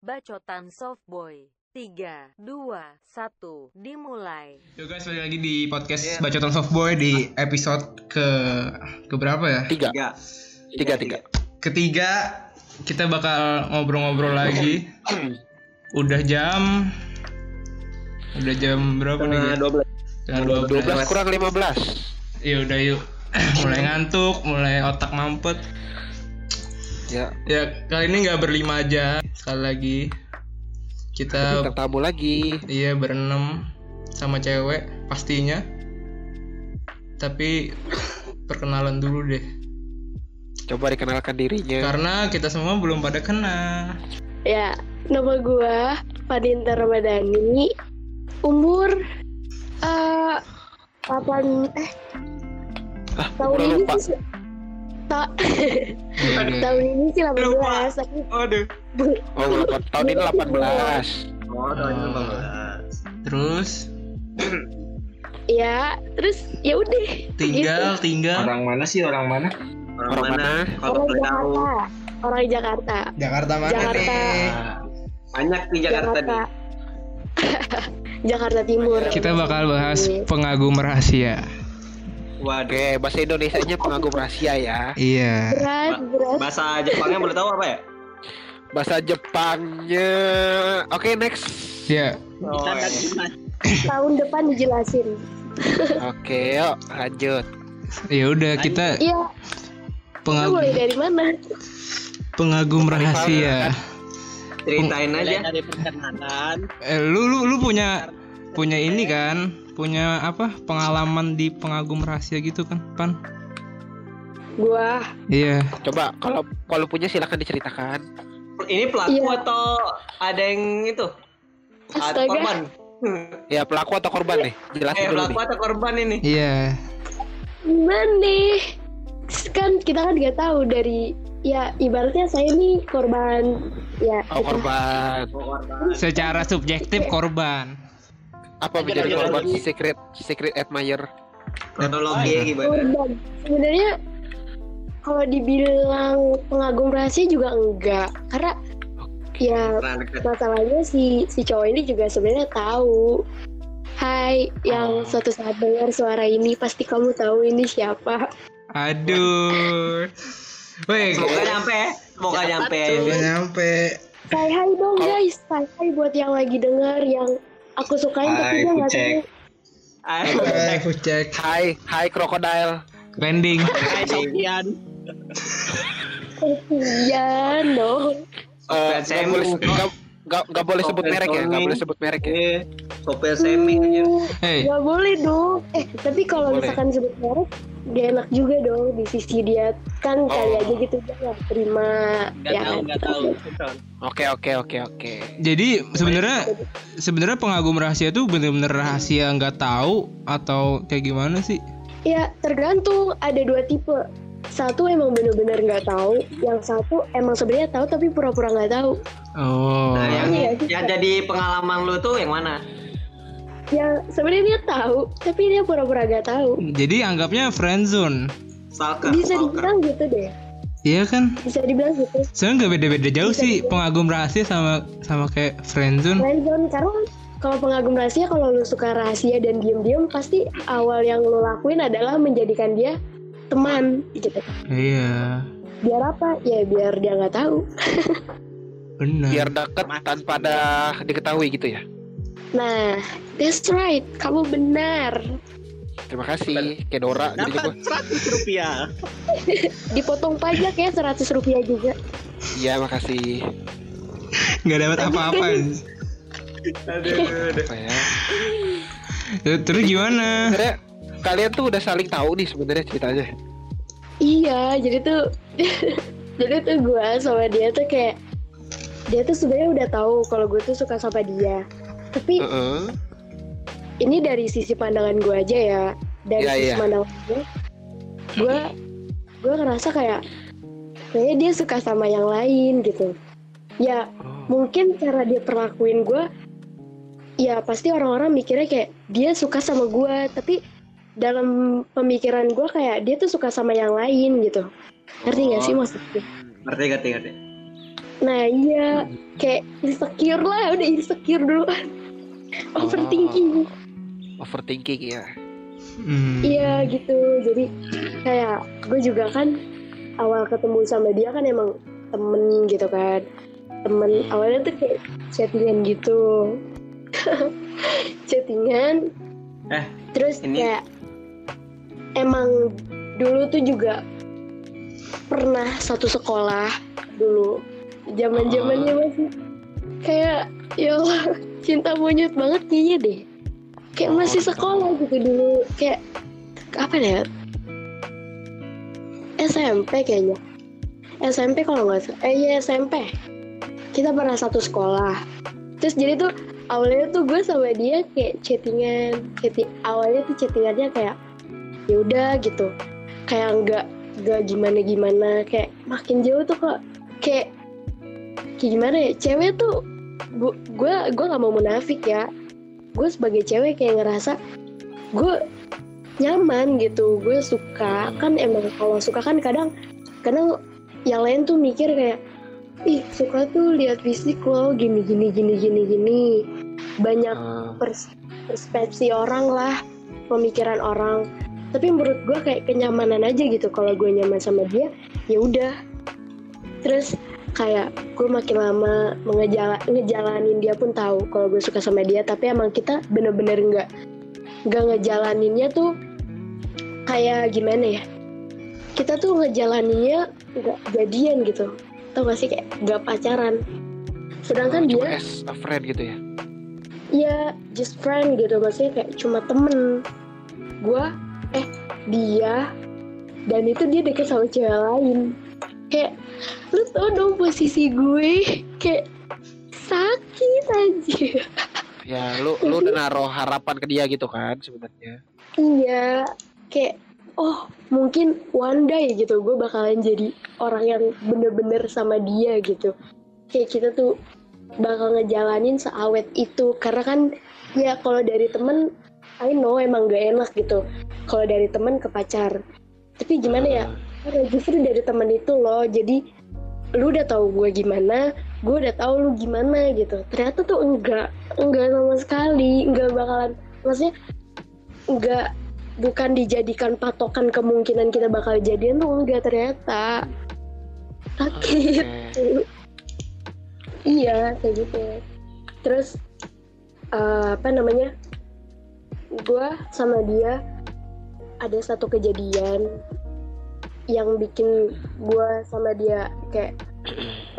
Bacotan Softboy 3, 2, 1, dimulai Yo guys, balik lagi di podcast Bacotan Softboy di episode ke ke berapa ya? Tiga. Tiga. Tiga, tiga. Ketiga, kita bakal ngobrol-ngobrol lagi. Udah jam Udah jam berapa nih? Setengah Gi? dua belas. Setengah 12 12. kurang 15. Ya udah yuk. mulai ngantuk, mulai otak mampet. Ya, Ya, kali ini nggak berlima aja. Sekali lagi kita bintang tamu lagi. Iya berenam sama cewek pastinya. Tapi perkenalan dulu deh. Coba dikenalkan dirinya. Karena kita semua belum pada kenal. Ya, nama gua Fadinta Ramadhani. Umur eh 8 eh Ah, tahun udah ini lupa. Sih ta Iya. tahun ini sih 18 Lupa. tapi Aduh. Oh, berapa? Tahun ini 18. Oh, tahun ini delapan belas. Terus ya terus ya udah tinggal tinggal Orang mana sih orang mana? Orang, Orang mana? mana? Kalau orang boleh tahu. Jakarta orang Jakarta Jakarta mana Jakarta. nih? Banyak di Jakarta, nih. Jakarta Timur Kita bakal bahas pengagum rahasia. Waduh. Oke, bahasa Indonesianya pengagum rahasia ya. Iya. berat berat Bahasa Jepangnya boleh tahu apa ya? Bahasa Jepangnya. Oke, next. Ya. Oh, iya. tahun depan dijelasin Oke, yuk lanjut. Ya udah kita iya itu mulai pengagum dari mana pengagum rahasia. Ceritain aja. Eh, lu lu lu punya punya ini kan? Punya apa? Pengalaman di pengagum rahasia gitu kan, Pan? gua Iya. Coba kalau kalau punya silakan diceritakan. Ini pelaku Iya. atau ada yang itu? Ada korban. Ya, pelaku atau korban nih? Jelasin Eh, dulu pelaku nih. atau korban ini? Iya. Gimana nih? Kan kita kan nggak tahu dari ya ibaratnya saya nih korban ya Oh, kita- korban. Oh, korban. Secara subjektif korban. Apa menjadi korban secret secret admirer? Kronologi gimana? korban. Sebenarnya kalau dibilang pengagum rahasia juga enggak karena ya Pernah deket. masalahnya si si cowok ini juga sebenarnya tahu. Hai, yang suatu saat dengar suara ini pasti kamu tahu ini siapa. Aduh. Woi, Semoga nyampe ya. Semoga nyampe. Semoga nyampe. Say hai dong guys, say hai buat yang lagi dengar yang aku sukain tapi Hai, dia nggak tahu. Hai, Fucek. Hai, hai krokodil. Landing. Kesian dong. Eh, Sopir nggak semi. boleh nggak nggak nggak boleh sebut merek ya, nggak Sony. boleh sebut merek ya. Eh, sopir semi aja. Hey, Gak boleh dong. Eh, tapi kalau misalkan sebut merek, gak enak juga dong di sisi dia. Kan kali Oh. aja gitu dia nggak terima. ya kan? Oke, oke, oke, oke. jadi sebenarnya sebenarnya pengagum rahasia tuh bener-bener rahasia nggak tahu atau kayak gimana sih? Ya, tergantung. Ada dua tipe. Satu emang bener-bener nggak tahu. Yang satu emang sebenarnya tahu tapi pura-pura nggak tahu. Oh. Nah, yang, Iya, yang jadi pengalaman lu tuh yang mana? Yang sebenarnya dia tahu, tapi dia pura-pura nggak tahu. Jadi anggapnya friendzone. Stalker. Bisa stalker. dibilang gitu deh. Iya kan? Bisa dibilang gitu. Sebenarnya nggak beda-beda jauh Bisa sih dibilang. pengagum rahasia sama sama kayak friendzone. Friendzone karena kalau pengagum rahasia kalau lu suka rahasia dan diem-diem pasti awal yang lu lakuin adalah menjadikan dia teman gitu. Iya. Biar apa? Ya biar dia nggak tahu. Benar. Biar deket tanpa ada diketahui gitu ya. Nah, that's right. Kamu benar. Terima kasih, kayak Dora. Jadi gua, Dipotong pajak ya 100 rupiah juga. iya makasih. nggak dapat apa-apa. Aduh, aduh. Apa ya? Terus gimana? Sebenarnya kalian tuh udah saling tahu nih sebenarnya ceritanya. Iya, jadi tuh jadi tuh gue sama dia tuh kayak dia tuh sebenarnya udah tahu kalau gue tuh suka sama dia. Tapi Heeh. ini dari sisi pandangan gue aja ya. Dari Iya, sisi iya. pandangan gue, gue gue ngerasa kayak kayaknya dia suka sama yang lain gitu. Ya Oh. mungkin cara dia perlakuin gue ya pasti orang-orang mikirnya kayak dia suka sama gue tapi dalam pemikiran gue kayak dia tuh suka sama yang lain gitu ngerti nggak sih Oh. maksudnya Ngerti, ngerti, ngerti. nah iya kayak insecure lah udah insecure dulu overthinking. Overthinking ya. Hmm. iya gitu. Jadi kayak gue juga kan awal ketemu sama dia kan emang temen gitu kan. Temen awalnya tuh kayak chattingan gitu. Chattingan. Eh, terus ini- kayak emang dulu tuh juga pernah satu sekolah dulu. Zaman zamannya masih kayak ya Allah cinta monyet banget kayaknya deh. Kayak masih sekolah gitu dulu. Kayak apa ya? SMP kayaknya. SMP kalau nggak salah. Eh iya SMP kita pernah satu sekolah. Terus jadi tuh awalnya tuh gue sama dia kayak chattingan. Chatting awalnya tuh chattingannya kayak ya udah gitu. Kayak nggak nggak gimana gimana kayak makin jauh tuh kok. Kayak kayak gimana ya? Cewek tuh gue gue nggak mau munafik ya. Gue sebagai cewek kayak ngerasa gue nyaman gitu. Gue suka. Kan emang kalau suka kan kadang kadang yang lain tuh mikir kayak ih suka tuh lihat fisik lo gini gini gini gini gini. Banyak Ah, pers- persepsi orang lah pemikiran orang. Tapi menurut gue kayak kenyamanan aja gitu. Kalau gue nyaman sama dia ya udah. Terus kayak gue makin lama mengejala ngejalanin dia pun tahu kalau gue suka sama dia tapi emang kita bener-bener nggak nggak ngejalaninnya tuh kayak gimana ya? Kita tuh ngejalaninnya nggak jadian gitu. Tau gak sih? Kayak nggak pacaran. Sedangkan cuma dia as a friend gitu ya. ya just friend gitu. Maksudnya kayak cuma temen. Gue eh dia dan itu dia deket sama cewek lain kayak lu tau dong posisi gue? Kayak sakit aja Ya, lu lu udah naruh harapan ke dia gitu kan sebenarnya. iya kayak oh mungkin one day gitu gue bakalan jadi orang yang bener-bener sama dia gitu. Kayak kita tuh bakal ngejalanin seawet itu karena kan ya kalau dari temen I know emang gak enak gitu. Kalau dari temen ke pacar. Tapi gimana ya? Karena justru dari temen itu loh. Jadi lu udah tahu gue gimana gue udah tahu lu gimana gitu. Ternyata tuh enggak enggak sama sekali. Enggak bakalan maksudnya enggak bukan dijadikan patokan kemungkinan kita bakal jadian tuh enggak ternyata. Sakit. Oke. iya kayak gitu. Terus eh, apa namanya gue sama dia ada satu kejadian yang bikin gue sama dia kayak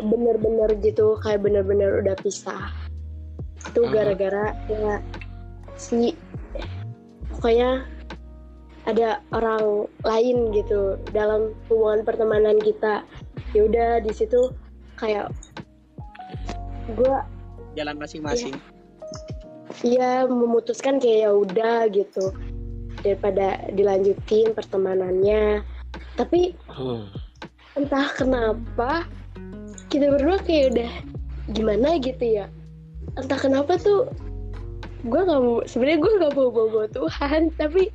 bener-bener gitu kayak bener-bener udah pisah itu gara-gara ya si pokoknya ada orang lain gitu dalam hubungan pertemanan kita ya udah di situ kayak gue jalan masing-masing. Iya memutuskan kayak ya udah gitu daripada dilanjutin pertemanannya. Tapi Hmm. entah kenapa kita berdua kayak udah gimana gitu ya. Entah kenapa tuh gue nggak mau sebenarnya gue nggak mau bawa Tuhan tapi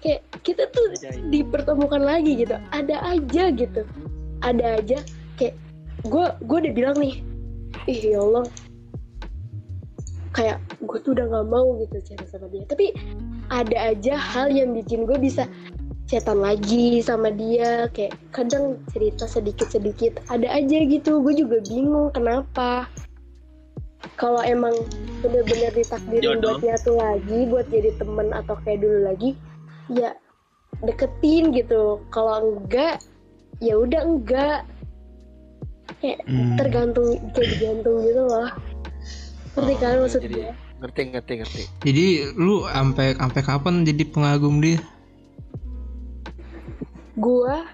kayak kita tuh Ajaib. dipertemukan lagi gitu. Ada aja gitu. Ada aja kayak gue gue udah bilang nih, ih ya Allah kayak gue tuh udah nggak mau gitu chat sama dia tapi ada aja hal yang bikin gue bisa chatan lagi sama dia kayak kadang cerita sedikit sedikit ada aja gitu gue juga bingung kenapa kalau emang bener-bener ditakdirin Jodoh. buat nyatu lagi buat jadi temen atau kayak dulu lagi ya deketin gitu kalau enggak ya udah enggak kayak Hmm. tergantung jadi gantung gitu loh ngerti kan Oh, maksud jadi- gue Ngerti ngerti ngerti. Jadi lu sampai sampai kapan jadi pengagum dia? Gua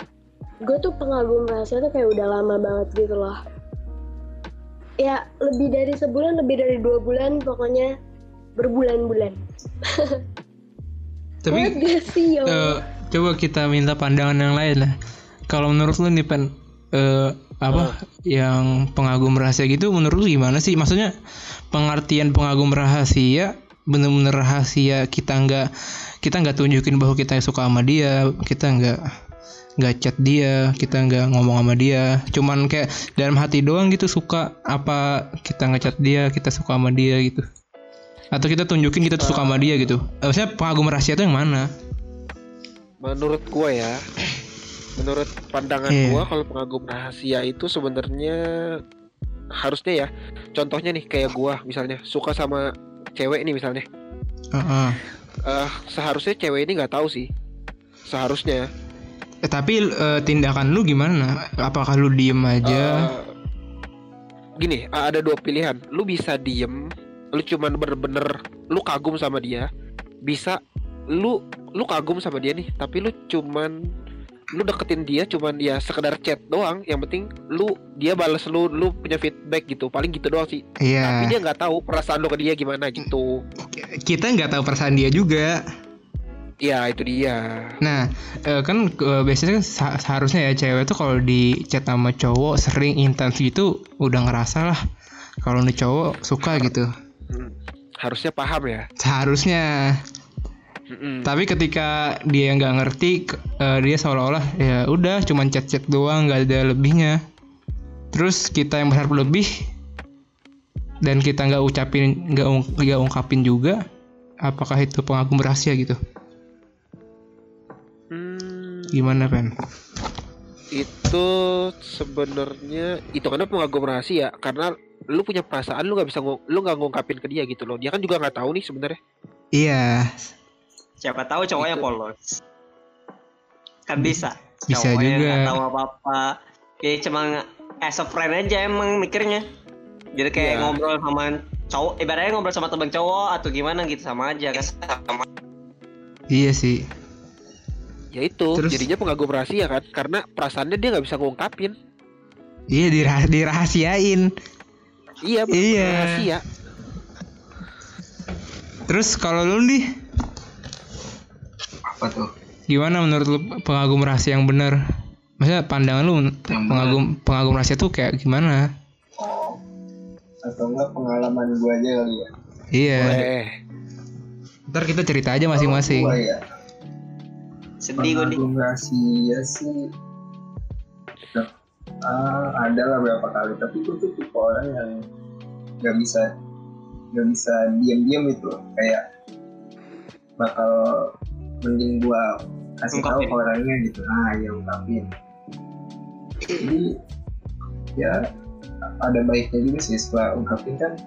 gue tuh pengagum rahasia tuh kayak udah lama banget gitu loh ya lebih dari sebulan lebih dari dua bulan pokoknya berbulan-bulan Tapi sih Allah? coba kita minta pandangan yang lain lah. Kalau menurut lu nih pen eh, apa yang pengagum rahasia gitu menurut lu gimana sih? Maksudnya pengertian pengagum rahasia bener-bener rahasia kita nggak kita nggak tunjukin bahwa kita suka sama dia kita nggak nggak chat dia kita nggak ngomong sama dia cuman kayak dalam hati doang gitu suka apa kita ngechat dia kita suka sama dia gitu atau kita tunjukin kita tuh suka sama dia gitu Eh, maksudnya pengagum rahasia itu yang mana Menurut gua ya, menurut pandangan Iya. gua kalau pengagum rahasia itu sebenarnya harusnya ya. Contohnya nih kayak gua misalnya suka sama cewek nih misalnya. Heeh. Eh seharusnya cewek ini nggak tahu sih. Seharusnya. Eh, tapi eh, tindakan lu gimana apakah lu diem aja Eh, gini, ada dua pilihan. Lu bisa diem, lu cuman bener-bener lu kagum sama dia. Bisa lu lu kagum sama dia nih, tapi lu cuman lu deketin dia cuman ya sekedar chat doang. Yang penting lu dia balas lu, lu punya feedback gitu. Paling gitu doang sih. Tapi iya dia nggak tahu perasaan lu ke dia gimana gitu. kita nggak tahu perasaan dia juga Ya itu dia. Nah, eh, kan eh, biasanya kan seha- seharusnya ya cewek tuh kalau di chat sama cowok sering intens gitu udah ngerasa lah kalau nih cowok suka gitu. Hmm. Harusnya paham ya. Seharusnya. Mm-mm. Tapi ketika dia nggak ngerti, eh, dia seolah-olah ya udah cuman chat-chat doang nggak ada lebihnya. Terus kita yang berharap lebih dan kita nggak ucapin nggak nggak ungkapin juga, apakah itu pengagum rahasia gitu? Gimana Pen? itu sebenarnya itu karena pengagum rahasia karena lu punya perasaan lu nggak bisa ngung- lu nggak ngungkapin ke dia gitu loh dia kan juga nggak tahu nih sebenarnya Iya, Siapa tahu cowoknya Itu. polos. Kan bisa. Bisa Cowoknya juga. nggak tahu apa-apa. Ya cuma as a friend aja emang mikirnya. Jadi kayak Iya. ngobrol sama cowok, ibaratnya ngobrol sama temen cowok atau gimana gitu sama aja kan. Sama. iya sih. Ya itu Terus? jadinya pengagum rahasia kan karena perasaannya dia nggak bisa ngungkapin Iya dirah- dirahasiain. iya bener, Iya. rahasia Terus kalau lu nih apa tuh gimana menurut lu pengagum rahasia yang benar? Maksudnya pandangan lu Yang pengagum pengagum rahasia tuh kayak gimana? oh atau enggak pengalaman gue aja kali ya Iya. eh Ntar kita cerita aja masing-masing. Gua ya Sedih gue nih. rahasia sih ah, ada lah beberapa kali. Tapi gue tuh tipe orang yang nggak bisa nggak bisa diam-diam itu kayak bakal mending gua kasih tahu ke orangnya gitu. Ah ya ungkapin. Jadi ya ada baiknya juga sih setelah ungkapin kan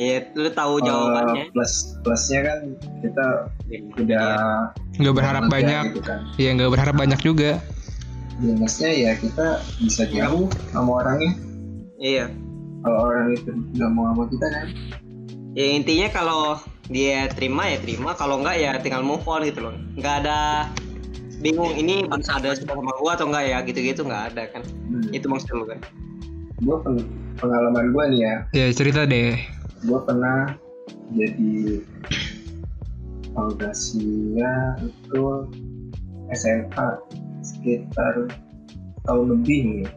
Iya, lu tahu eh, jawabannya. plus plusnya kan kita udah Nggak berharap banyak. gitu kan Iya nggak berharap banyak juga. minusnya ya kita bisa jauh sama orangnya Iya. kalau orang itu nggak mau sama kita kan Ya intinya kalau dia terima ya terima, kalau enggak ya tinggal move on gitu loh. Enggak ada bingung ini ada suka sama gua atau enggak ya gitu-gitu enggak ada kan. hmm. Itu maksud lu kan. gue pengalaman gue nih ya Ya cerita deh. Gue pernah jadi fondasinya itu SMA sekitar tahun lebih nih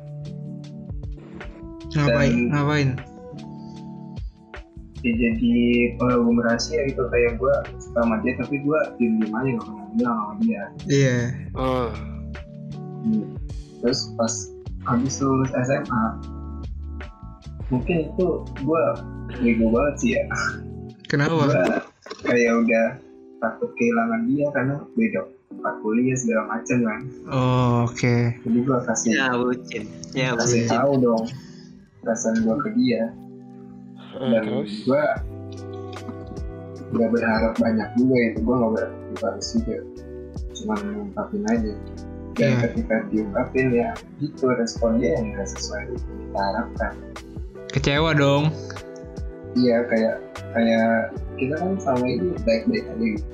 Ngapain? Dan- Ngapain? ya, jadi pengagum rahasia gitu kayak gue suka sama dia tapi gue diem diem aja nggak pernah bilang sama dia Iya. oh. Hmm. terus pas habis lulus SMA mungkin itu gue bego banget sih ya Kenapa? gue kayak udah takut kehilangan dia karena beda tempat kuliah segala macam kan Oh, Oke. jadi gue kasih Ya bucin. Ya kasih bucin. tahu dong perasaan gue ke dia Eh, dan terus gue nggak berharap banyak juga itu gue nggak berharap balas juga cuma ngungkapin aja dan Iya. ketika diungkapin ya itu respon dia yang nggak sesuai yang kita harapkan Kecewa dong. Iya kayak kayak kita kan sama ini baik-baik aja gitu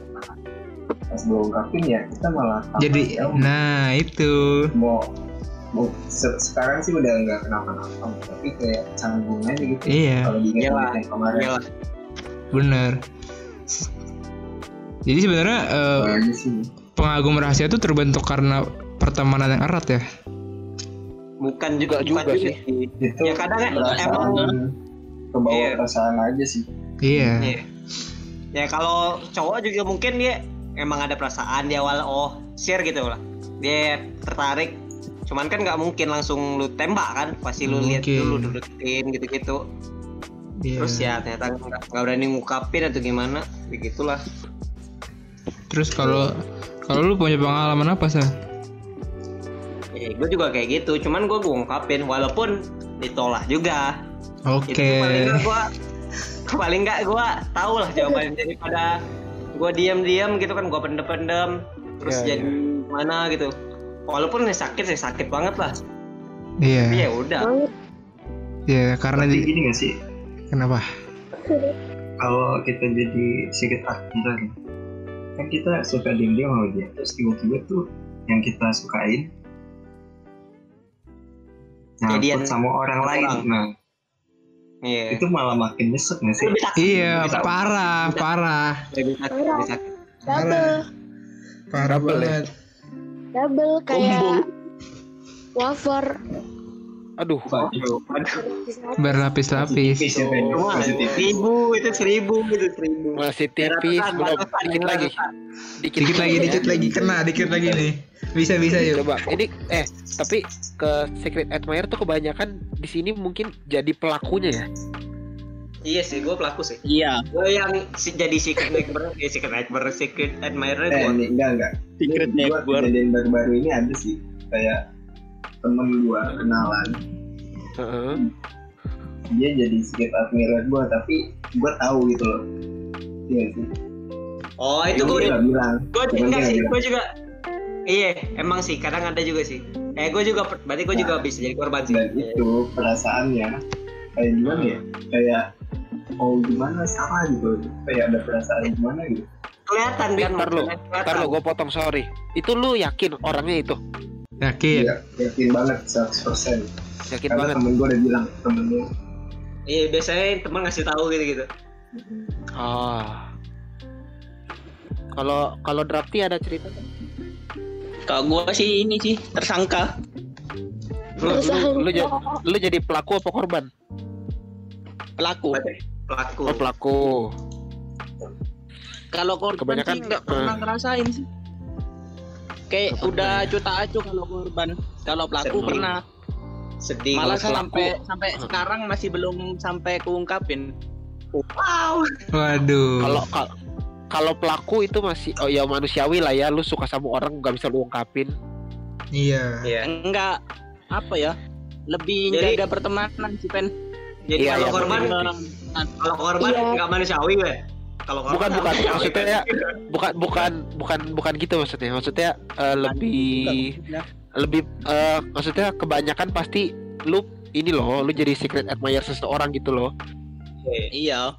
pas gue ungkapin ya kita malah Jadi, jauh. nah itu. mau mau se- sekarang sih udah nggak kenapa-napa tapi kayak canggung aja gitu Iya, kalau diingat yang kemarin Iyalah. bener. Jadi sebenarnya eh, sih pengagum rahasia itu terbentuk karena pertemanan yang erat ya. Bukan juga Nggak juga sih. itu Ya kadang kan emang kebawa Iya. perasaan aja sih Iya. Iya. Ya kalau cowok juga mungkin dia emang ada perasaan di awal oh share gitu lah. dia tertarik cuman kan nggak mungkin langsung lu tembak kan pasti lu lihat dulu deketin gitu-gitu Iya. terus ya ternyata nggak nggak berani ngungkapin atau gimana begitulah Terus kalau kalau lu punya pengalaman apa sih? eh, gue juga kayak gitu cuman gue gue ungkapin walaupun ditolak juga Oke. itu paling nggak gue paling nggak gue tahu lah jawabannya. Daripada gue diam-diam gitu kan gue pendem-pendem terus Ya, jadi mana gitu. Walaupun ya sakit ya sakit banget lah. Tapi Iya. ya udah. Banget Iya, karena Tapi di gini gak sih? Kenapa? kalau kita jadi secret admirer kan kita suka diam-diam sama dia terus tiba-tiba tuh yang kita sukain Jadian. nyangkut sama orang lain. Orang. nah iya. Itu malah makin nyesek gak sih? Iya, parah, parah. lebih sakit lebih sakit. Double. Parah banget. double kayak wafer Aduh. Berlapis-lapis. Ya, seribu itu seribu itu seribu Masih tipis, belum dikit lagi. ratusan. Dikit lagi, dikit lagi, kena dikit lagi nih. Bisa bisa yuk. Coba ini eh tapi ke secret admirer tuh kebanyakan di sini mungkin jadi pelakunya ya. iya sih gue pelaku sih Iya, gue yang si- jadi secret admirer ya secret admirer secret admirer eh gue enggak enggak secret network. kejadian baru-baru ini ada sih kayak temen gua kenalan Heeh. dia jadi secret admirer gua tapi gua tahu gitu loh iya sih oh itu gue nggak bilang gue dia sih gue juga iya emang sih kadang ada juga sih eh gue juga berarti gue Nah. juga bisa jadi korban sih dan itu perasaannya kayak gimana ya kayak oh gimana salah gitu kayak ada perasaan gimana gitu kelihatan kan Ntar lu, kelihatan. ntar lu gue potong sorry. Itu lu yakin orangnya itu? Yakin. Iya, yakin banget 100% Yakin karena banget. temen gua udah bilang temennya iya biasanya teman ngasih tahu gitu gitu Ah. Kalau kalau Drafty ada cerita? Kalau gua sih ini sih tersangka. Lu, lu, lu, lu jadi pelaku apa korban? Pelaku. pelaku Oh pelaku. Kalau korban Kebanyakan, sih nggak pernah eh. ngerasain sih. Kayak Nggak udah pernah ya? cuta acuh kalau korban. Kalau pelaku Sedih. pernah. sedih Malah kalau pelaku. sampai sampai Hmm. sekarang masih belum sampai keungkapin. wow Waduh. Kalau kalau kalau pelaku itu masih oh ya manusiawi lah ya. Lu suka sama orang nggak bisa lu ungkapin. Iya. iya Enggak apa ya? Lebih Jadi- jaga pertemanan sih Pen. jadi Iya, kalau iya, korban kalau korban Iya. nggak manusiawi gue kalau Bukan bukan maksudnya ya bukan bukan bukan bukan gitu maksudnya. Maksudnya eh, lebih lebih eh, maksudnya kebanyakan pasti lu ini loh lu jadi secret admirer seseorang gitu loh Iya.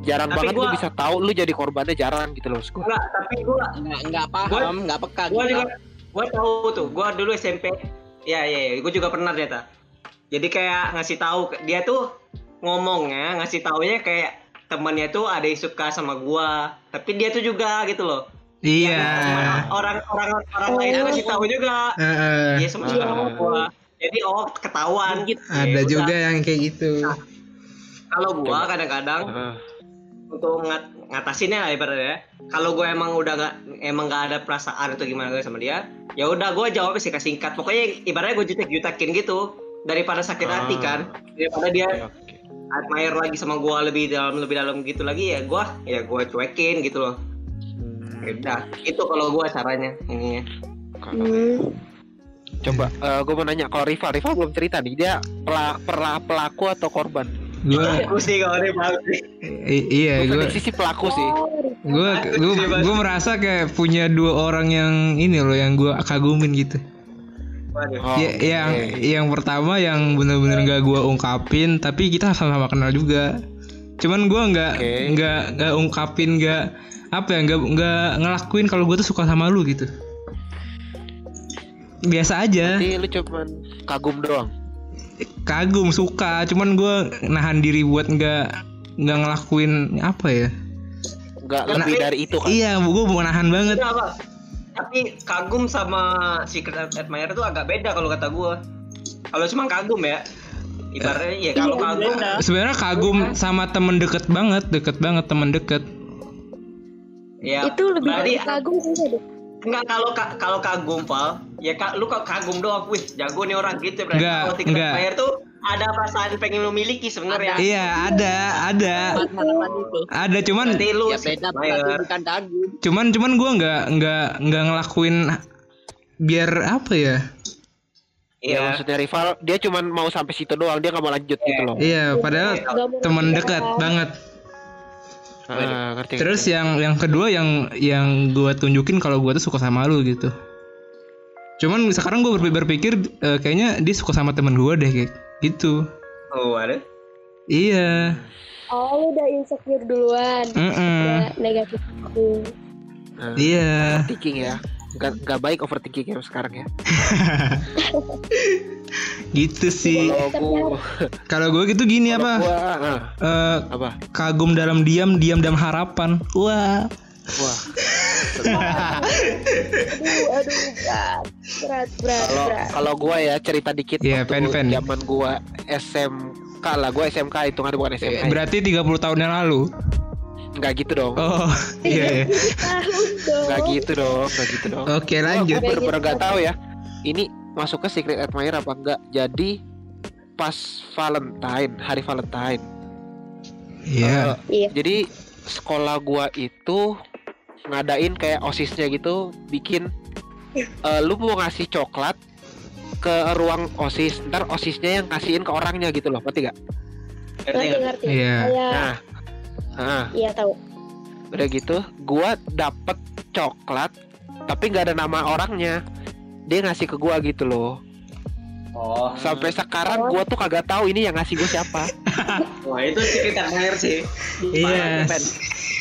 jarang Tapi banget lu gua- bisa tahu lu jadi korbannya jarang gitu loh gua. enggak tapi gue Enggak enggak paham, enggak peka gue gitu. juga gue tahu tuh gue dulu SMP ya ya, ya. gue juga pernah ternyata jadi kayak ngasih tahu dia tuh ngomongnya ngasih taunya kayak temannya tuh ada yang suka sama gua tapi dia tuh juga gitu loh Iya. orang orang orang lain tuh ngasih tahu juga Heeh. dia sama Ah. sama gua jadi oh ketahuan gitu Ada Ya udah. juga yang kayak gitu. kalau gua kadang-kadang Heeh. untuk ngat ngatasinnya lah ibaratnya kalau gue emang udah nggak emang nggak ada perasaan atau gimana gue sama dia ya udah gue jawabnya singkat singkat pokoknya ibaratnya gue jutek jutakin gitu daripada sakit hati Ah. kan daripada dia oke. Admire lagi sama gue lebih dalam lebih dalam gitu lagi ya gue ya gue cuekin gitu loh. Ya udah itu kalau gue caranya ininya Hmm. coba gue mau nanya kalau Riva Riva belum cerita nih dia pela, pela- pelaku atau korban? Gue aku sih kalau sih iya gue sih pelaku sih. Oh, gue gue gue merasa kayak punya dua orang yang ini loh yang gue kagumin gitu. Waduh. Oh, ya, yang oke. yang pertama yang bener-bener gak gue ungkapin tapi kita sama-sama kenal juga. Cuman gue nggak nggak nggak ungkapin nggak apa ya nggak nggak ngelakuin kalau gue tuh suka sama lu gitu. Biasa aja, Berarti lu cuman kagum doang kagum suka, cuman gue nahan diri buat nggak nggak ngelakuin apa ya? nggak lebih dari itu kan Iya, gue mau nahan banget. Tapi kagum sama secret admirer tuh agak beda kalau kata gue kalau cuma kagum ya ibaratnya ya kalau Iya, kagum beda. Sebenarnya kagum sama temen deket banget, deket banget temen deket. ya itu lebih dari kagum sih. Enggak kalau ka- kalau kagum Val, ya kak lu kok kagum doang, wih jago nih orang gitu. berarti Enggak, Kalau Secret. Admirer tuh ada perasaan pengen lu miliki sebenarnya. Iya, ada, ada. Ada cuman Berarti lu Ya beda bukan kagum. cuman cuman gua nggak nggak nggak ngelakuin biar apa ya? Ya, Iya. maksudnya rival dia cuman mau sampai situ doang, dia nggak mau lanjut gitu loh. Iya, padahal mau teman dekat banget. Ngerti. Terus yang yang kedua yang yang gua tunjukin kalau gua tuh suka sama lu gitu. Cuman sekarang gua berpikir, berpikir eh, kayaknya dia suka sama temen gua deh kayak gitu. Oh, ada. Iya. Oh, lu udah insecure duluan. Mm-mm. Udah negatif. thinking. Nah, Iya. overthinking ya. Nggak, nggak baik overthinking ya sekarang ya. Gitu sih. Kalau gua gitu gini apa? gua ah, Eh, apa? kagum dalam diam, diam dalam harapan. Wah. Wah, Aduh, aduh, berat, berat, berat, kalau berat. kalau gua ya cerita dikit Iya, waktu pen-pen. zaman gua SMK lah, gua SMK hitungan bukan SMK. berarti 30 tahun yang lalu. Nggak gitu dong. Oh, iya. iya. Tahun dong. Nggak gitu dong, nggak gitu dong. Oke, Gua- lanjut. Gua bener-bener tahu ya. Ini masuk ke secret admirer apa enggak? Jadi pas Valentine, hari Valentine. Iya. Iya. Jadi sekolah gua itu ngadain kayak osisnya gitu, bikin eh, lu mau ngasih coklat ke ruang osis, ntar osisnya yang kasihin ke orangnya gitu loh, ngerti gak? Ngerti Ngerti. Iya. Kayak, Nah, nah, iya tahu. udah gitu, gua dapet coklat, tapi nggak ada nama orangnya. Dia ngasih ke gua gitu loh. Oh, Sampai sekarang gua tuh kagak tahu ini yang ngasih gua siapa. wah itu Secret Admirer sih. Iya. Parah,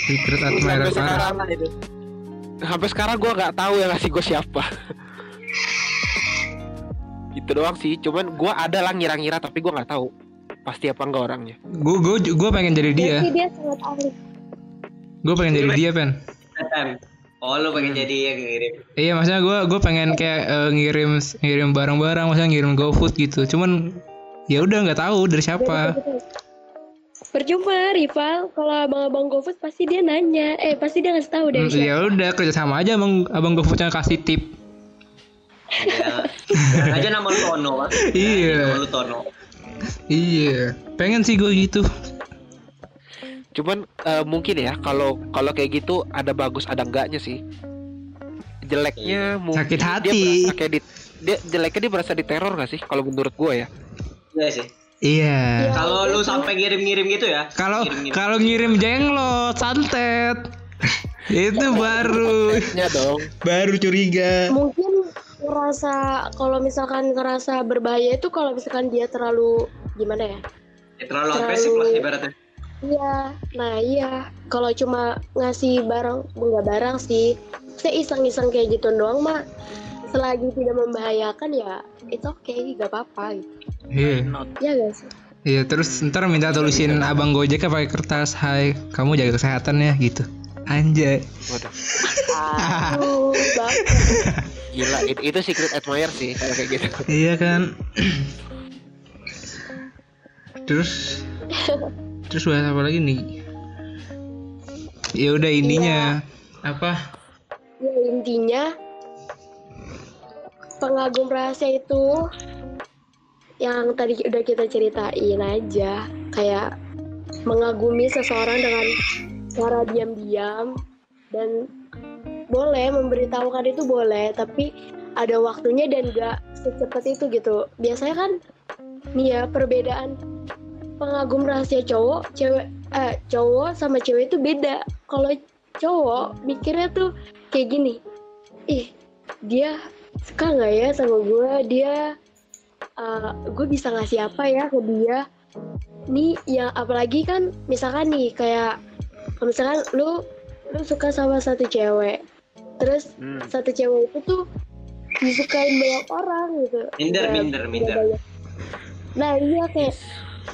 Secret Sampai admirer parah. sekarang sampai sekarang gua nggak tahu yang ngasih gue siapa itu doang sih cuman gua ada lah ngira-ngira tapi gua nggak tahu pasti apa enggak orangnya Gue gue gue pengen jadi dia. Dia sangat ahli. Gue pengen jadi dia, pen. Oh lu pengen jadi yang ngirim. Iya, maksudnya gue gue pengen kayak eh, ngirim ngirim barang-barang, maksudnya ngirim GoFood gitu. Cuman ya udah nggak tahu dari siapa. Percuma, Rival. Kalau abang-abang GoFood pasti dia nanya. Eh, pasti dia ngasih tahu dari Hmm, siapa. Ya udah kerja sama aja abang abang GoFood yang kasih tip. Ya, aja nama lu Tono kan. Iya. Nama lu Tono. Iya, pengen sih gue gitu. cuman eh, mungkin ya kalau kalau kayak gitu ada bagus ada enggaknya sih jeleknya mungkin Sakit dia hati. berasa kayak di, dia jeleknya dia berasa diteror gak sih kalau menurut gua ya Iya sih. Iya. Ya, Kalau lu sampai ngirim-ngirim gitu ya. Kalau Ngirim-ngirim. kalau ngirim jenglot, santet. itu baru nya dong baru curiga. mungkin ngerasa kalau misalkan ngerasa berbahaya itu kalau misalkan dia terlalu gimana ya Ya, terlalu agresif lah ibaratnya. iya nah iya kalau cuma ngasih barang enggak barang sih saya iseng-iseng kayak gitu doang mah selagi tidak membahayakan ya itu oke gak apa-apa gitu Iya. ya guys Iya, terus ntar minta tulisin abang Gojek pakai kertas, "Hai, kamu jaga kesehatan ya." gitu. Anjay. waduh aduh gila itu, itu secret admirer sih kalau kayak gitu Iya kan. terus terus bahas apa lagi nih? Ya udah ininya apa? ya intinya pengagum rahasia itu yang tadi udah kita ceritain aja. Kayak mengagumi seseorang dengan cara diam-diam dan boleh memberitahukan itu boleh tapi ada waktunya dan gak secepat itu gitu. Biasanya kan nih ya perbedaan pengagum rahasia cowok cewek eh cowok sama cewek itu beda. Kalau cowok mikirnya tuh kayak gini ih dia suka nggak ya sama gue dia gue bisa ngasih apa ya ke dia nih yang apalagi kan misalkan nih kayak misalkan lu lu suka sama satu cewek terus Hmm. satu cewek itu tuh disukain banyak orang gitu Minder, Udah- minder, minder. banyak. nah iya kayak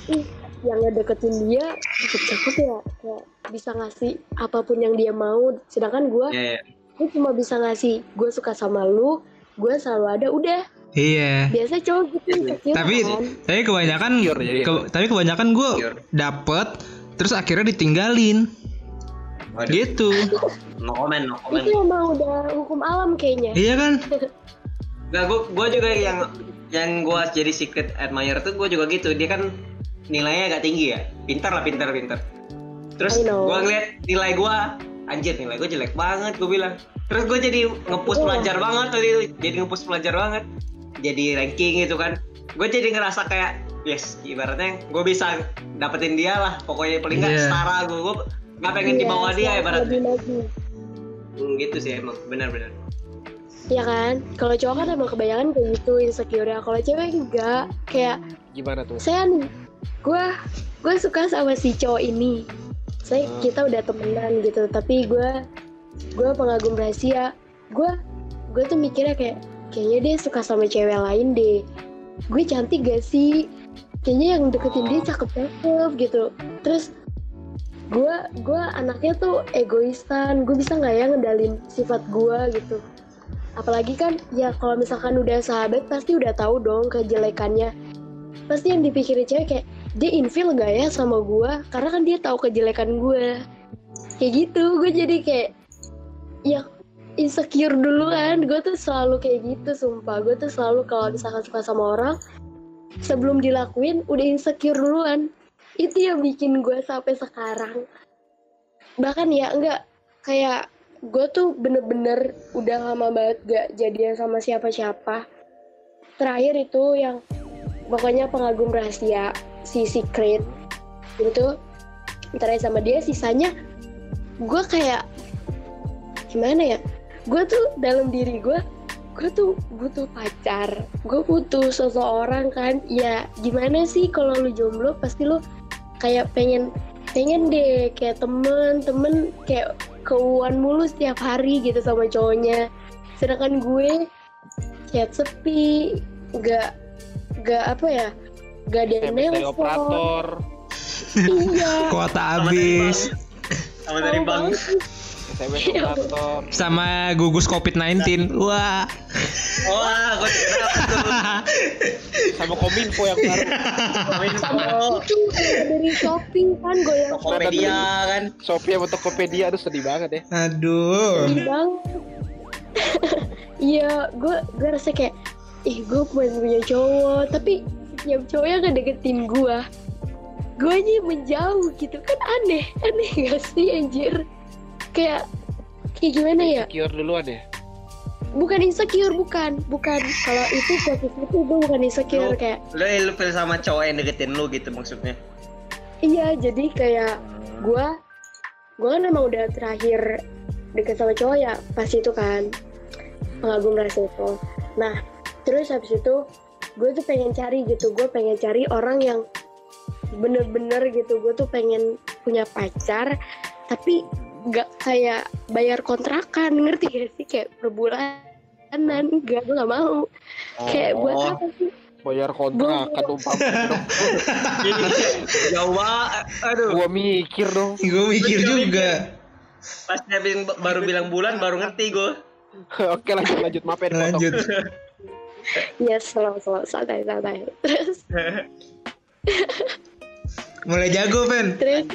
ih yang ngedeketin dia cakep-cakep ya kayak bisa ngasih apa pun yang dia mau sedangkan gue Ya, ya. gue cuma bisa ngasih gue suka sama lu gue selalu ada udah Iya. biasa cowok gitu insecure Tapi kan tapi kebanyakan jadi. ke- tapi kebanyakan gue dapet terus akhirnya ditinggalin. Waduh, gitu no comment, no comment. itu emang udah hukum alam kayaknya iya kan Gak, gua, gua juga yang yang gua jadi secret admirer tuh gua juga gitu. Dia kan nilainya agak tinggi ya. Pintar lah, pintar, pintar. Terus gua ngeliat nilai gua, anjir nilai gua jelek banget gua bilang. Terus gua jadi ngepush Oh. pelajar banget tuh itu. Jadi ngepush pelajar banget. Jadi ranking gitu kan. Gua jadi ngerasa kayak yes, ibaratnya gua bisa dapetin dia lah. Pokoknya paling nggak Iya. setara gua. Gua nggak pengen di Iya, bawah dia ibaratnya. Hmm, gitu sih emang, benar-benar. ya kan kalau cowok kan emang kebanyakan kayak gitu insecure kalau cewek enggak kayak Gimana tuh? saya nih gue gue suka sama si cowok ini saya Hmm. kita udah temenan gitu tapi gue gue pengagum rahasia. Gue gue tuh mikirnya kayak kayaknya dia suka sama cewek lain deh. Gue cantik gak sih? Kayaknya yang deketin dia cakep cakep gitu. Terus gue gue anaknya tuh egoisan gue bisa nggak ya ngedalin sifat gue gitu? Apalagi kan ya kalau misalkan udah sahabat pasti udah tahu dong kejelekannya. Pasti yang dipikirin cewek kayak dia infil gak ya sama gue karena kan dia tahu kejelekan gue kayak gitu gue jadi kayak ya insecure duluan. Gue tuh selalu kayak gitu sumpah. Gue tuh selalu kalau misalkan suka sama orang sebelum dilakuin udah insecure duluan. Itu yang bikin gue sampai sekarang. Bahkan ya enggak kayak gue tuh bener-bener udah lama banget gak jadian sama siapa-siapa. Terakhir itu yang pokoknya pengagum rahasia si secret itu terakhir sama dia sisanya gue kayak gimana ya gue tuh dalam diri gue gue tuh butuh pacar gue butuh seseorang kan. Ya gimana sih kalau lu jomblo pasti lu kayak pengen pengen deh kayak temen temen kayak keuan mulu setiap hari gitu sama cowoknya. Sedangkan gue chat sepi gak gak apa ya gak ada yang SMS dari nelpon operator. iya kuota habis Sama dari sih. SMS Iya. operator. sama gugus covid 19 wah Wah, gue tuh. Sama kominfo yang baru. Kominfo. itu dari shopping kan goyang Tokopedia kan. Shopee sama Tokopedia aduh sedih banget ya. aduh sedih banget iya gue gue rasa kayak ih gue pengen punya cowok tapi cowok yang ngedeketin gue gue aja menjauh gitu. Kan aneh. Aneh gak sih anjir? Kayak kayak gimana ya? Secure duluan ya. bukan insecure bukan. Bukan. Kalau itu posisi itu gue bukan insecure Lu- kayak Lu ilfil sama cowok yang deketin lu gitu maksudnya. iya jadi kayak gue gue kan emang udah terakhir deket sama cowok ya pas itu kan. Pengagum rasa itu. Nah terus habis itu gue tuh pengen cari gitu gue pengen cari orang yang bener-bener gitu gue tuh pengen punya pacar tapi nggak kayak bayar kontrakan ngerti gak sih kayak per bulanan enggak gue nggak mau kayak buat Oh. apa sih Bayar kontrakan umpama dong. Jauh banget. Aduh. Gua mikir dong. gue mikir juga Pas dia bin- baru bilang bulan baru ngerti gue. Oke lanjut lanjut maaf ya lanjut ya slow slow santai santai. Terus? Mulai jago Pen. Terus?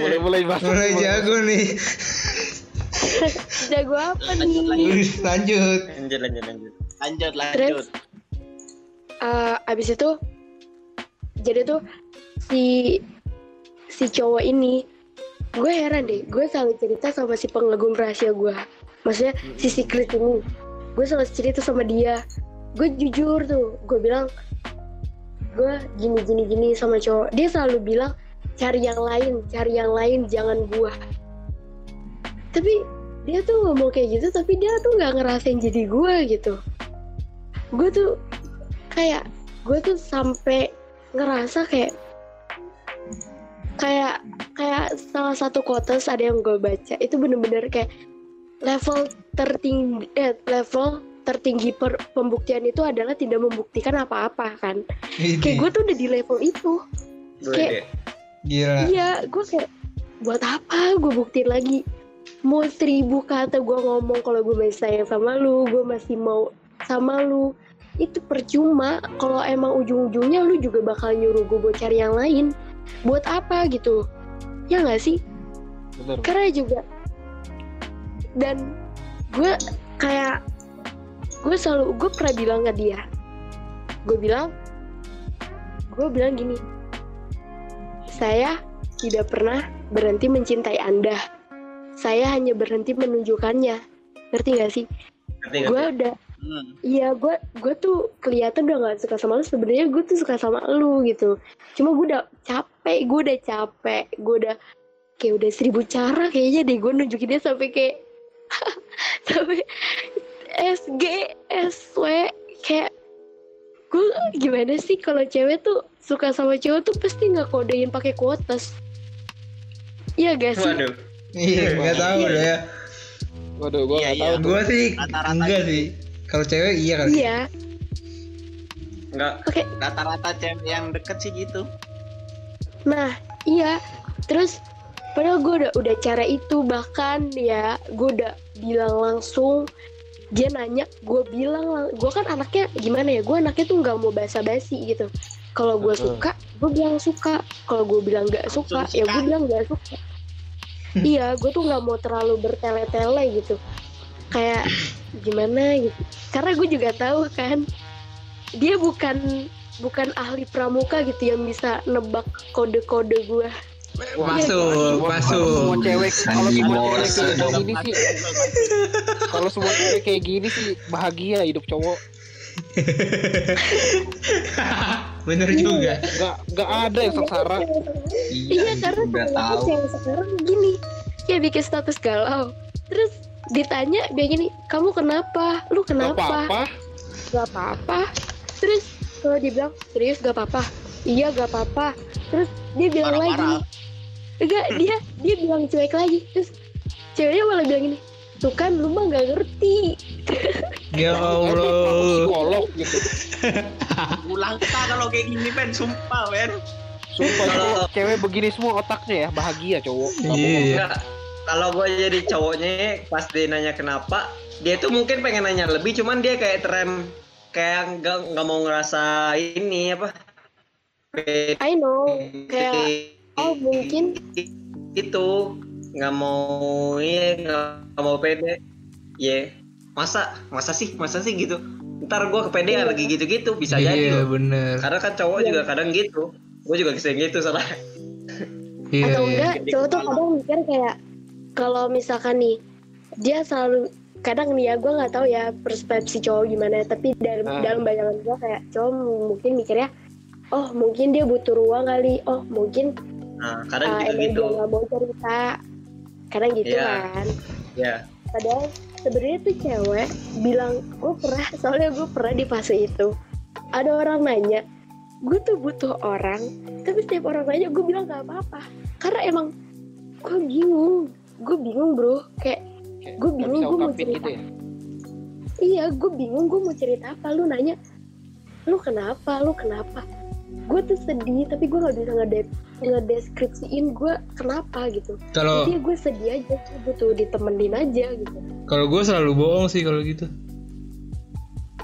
Mulai mulai bahas. mulai jago nih. Jago apa nih? Lanjut Lanjut. Lanjut. Lanjut. Lanjut, lanjut. Terus? uh, abis itu jadi tuh si si cowok ini gue heran deh gue selalu cerita sama si pengagum rahasia gue. Maksudnya si secret ini gue selalu cerita sama dia. Gue jujur tuh gue bilang gue gini gini gini sama cowok. Dia selalu bilang cari yang lain cari yang lain jangan gue tapi dia tuh ngomong kayak gitu tapi dia tuh nggak ngerasain jadi gue gitu. Gue tuh kayak gue tuh sampai ngerasa kayak kayak kayak salah satu quotes ada yang gue baca itu bener-bener kayak level tertinggi eh, level tertinggi per, pembuktian itu adalah tidak membuktikan apa-apa kan? Kayak gue tuh udah di level itu. Kayak- gila. Iya gue kayak buat apa gue buktiin lagi? Mau seribu kata gue ngomong kalau gue masih sayang sama lu gue masih mau sama lu. Itu percuma. Kalau emang ujung-ujungnya lu juga bakal nyuruh gue buat cari yang lain. Buat apa gitu? Ya nggak sih? Bener. Karena juga dan gue kayak gue selalu gue pernah bilang ke dia gue bilang gue bilang gini saya tidak pernah berhenti mencintai anda saya hanya berhenti menunjukkannya ngerti gak sih Ngerti gue udah Hmm. Iya, gue gue tuh kelihatan udah gak suka sama lu. Sebenarnya gue tuh suka sama lu gitu. Cuma gue udah capek, gue udah capek, gue udah kayak udah seribu cara kayaknya deh gue nunjukin dia sampai kayak sampai SG, SW kayak gue gimana sih kalau cewek tuh suka sama cowok tuh pasti nggak kodein pakai quotes. Iya gak sih? Waduh. Iya, nggak tahu deh ya. waduh gua Iya, nggak iya. tahu. Gue sih Rata-rata enggak gitu. sih. Kalau cewek iya kali. Iya. Enggak. Oke, Rata-rata cewek yang deket sih gitu. Nah, iya. Terus padahal gue udah udah cara itu bahkan ya gue udah bilang langsung dia nanya gue bilang gue kan anaknya gimana ya gue anaknya tuh nggak mau basa-basi gitu. Kalau gue suka gue bilang suka. Kalau gue bilang nggak suka ya gue bilang nggak suka. Iya gue tuh nggak mau terlalu bertele-tele gitu. Kayak gimana gitu. Karena gue juga tahu kan dia bukan bukan ahli pramuka gitu yang bisa nebak kode-kode gue Wah, Masuk, masuk. Semua cewek kalau semua cewek kayak gini sih kalau semua cewek kayak gini sih bahagia hidup cowok. Bener juga. Nggak nggak ada yang sengsara. Iya karena udah kalau tahu. cewek sekarang gini Kayak bikin status galau Terus ditanya dia gini Kamu kenapa? Lu Gak kenapa? apa-apa. Gak apa-apa Terus kalau dia bilang Serius gak apa-apa? Iya gak apa-apa Terus dia bilang lagi. Enggak dia dia bilang cuek lagi Terus ceweknya malah bilang gini Tuh kan lu mah gak ngerti Ya Aku Allah. psikolog gitu. Ulang kalau kayak gini Ben, sumpah Ben. Sumpah Kalau- cewek begini semua otaknya ya bahagia cowok. Nggak. Iya. Enggak. Kalau gue jadi cowoknya pas dia nanya kenapa, dia tuh mungkin pengen nanya lebih, cuman dia kayak terem kayak nggak nggak mau ngerasa ini apa I know Kayak Oh mungkin itu nggak mau iya nggak mau pede ya masa masa sih masa sih gitu ntar gue kepedean lagi gitu-gitu bisa jadi Iya loh bener. karena kan cowok Iya. juga kadang gitu gue juga sering gitu salah Iya. atau iya. enggak cowok tuh kadang mikir kayak kalau misalkan nih dia selalu kadang nih ya gue nggak tahu ya persepsi cowok gimana tapi dalam Ah. dalam bayangan gue kayak cowok mungkin mikirnya oh mungkin dia butuh ruang kali oh mungkin nah kadang uh, gitu emang gitu dia nggak mau cerita. Kadang gitu Iya. kan. Ya padahal sebenarnya tuh cewek bilang gue pernah soalnya gue pernah di fase itu. Ada orang nanya gue tuh butuh orang tapi setiap orang nanya gue bilang gak apa-apa. Karena emang gue bingung. Gue bingung bro. Kayak nggak bingung, gua mau cerita. gitu ya. iya gue bingung gue mau cerita apa. Lu nanya lu kenapa? Lu kenapa gue tuh sedih tapi gue nggak bisa ngede ngedeskripsiin gue kenapa gitu Kalau jadi gue sedih aja gue butuh ditemenin aja gitu kalau gue selalu bohong sih kalau gitu.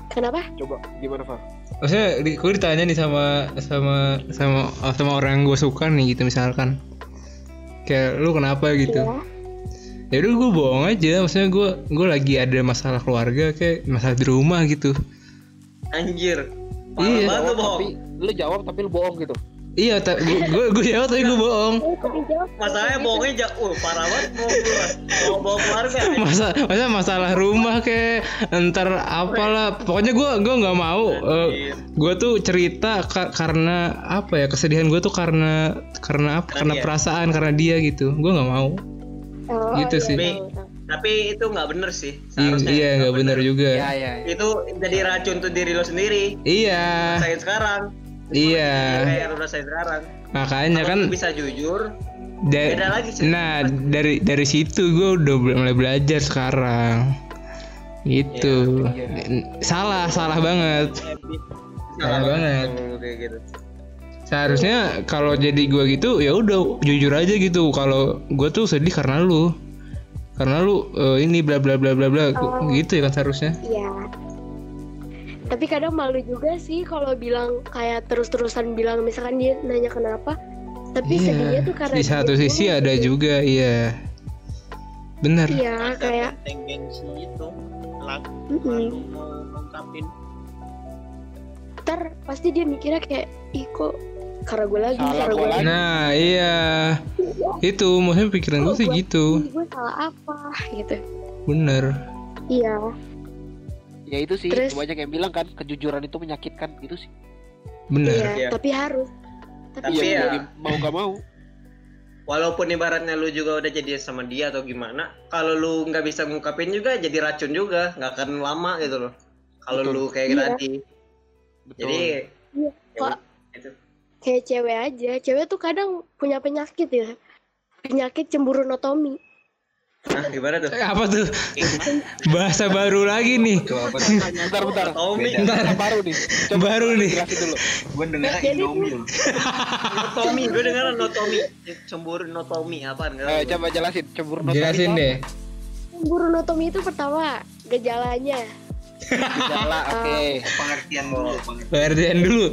kenapa Coba gimana Far? Maksudnya di, gue ditanya nih sama sama sama sama orang yang gue suka nih gitu misalkan. Kayak lu kenapa gitu? Iya. Ya udah gue bohong aja. Maksudnya gue gue lagi ada masalah keluarga kayak masalah di rumah gitu. anjir parah Iya. banget bohong tapi lu jawab tapi lu bohong gitu. Iya, gue gue gue jawab tapi gue bohong. Masalahnya bohongnya jauh uh, parah banget bohong bawa keluarga Masa masa masalah rumah kayak ntar apalah. Pokoknya gue gue nggak mau. eh, gue tuh cerita ka- karena apa ya kesedihan gue tuh karena karena apa? Karena dia. perasaan karena dia gitu. Gue nggak mau. Oh, Gitu iya, sih. tapi itu nggak bener sih seharusnya iya nggak benar juga. Ya ya. itu jadi racun tuh diri lo sendiri Iya, rasain sekarang iya. kayak Makanya Kalau kan bisa jujur da- beda lagi sih Nah dari dari situ gue udah mulai belajar sekarang. Gitu. Iya, Salah salah banget. Salah banget. Tuh, kayak gitu Seharusnya kalau jadi gue gitu ya udah jujur aja gitu. Kalau gue tuh sedih karena lu. Karena lu eh, ini bla bla bla bla bla Oh. gitu ya kan seharusnya. Iya. Tapi kadang malu juga sih kalau bilang kayak terus-terusan bilang misalkan dia nanya kenapa, tapi Iya, sedihnya tuh karena di dia satu sisi ada gitu. juga iya. Bener. Iya kayak benteng gengsi itu lagu mm-mm. malu mau ngungkapin ntar pasti dia mikirnya kayak ih kok karena gue lagi Salah karena gue lagi. nah iya. Itu maksudnya pikiran gue sih gitu. gue salah apa gitu. Bener. Iya Ya itu sih, Terus- banyak yang bilang kan kejujuran itu menyakitkan gitu sih. bener iya Iya. tapi harus tapi, Tapi ya- jadi mau gak mau. Walaupun ibaratnya lu juga udah jadi sama dia atau gimana, kalau lu nggak bisa ngungkapin juga jadi racun juga, nggak akan lama gitu loh. Kalau lu kayak Iya. tadi. Betul. Jadi Iya, ya Kok udah, itu. kayak cewek aja cewek tuh kadang punya penyakit ya penyakit cemburu notomi Nah, gimana tuh? Eh, apa tuh bahasa baru lagi nih bentar bentar. Tommy, Bentar. baru nih. Coba Baru nih. Dulu. Gue dengar Indomie. Notomi, gue dengar Notomi, cemburu Notomi apaan? Eh, coba jelasin cemburu notomi jelasin itu deh cemburu notomi itu pertama gejalanya apa? Gejala, oke. Pengertian dulu. pengertian. pengertian dulu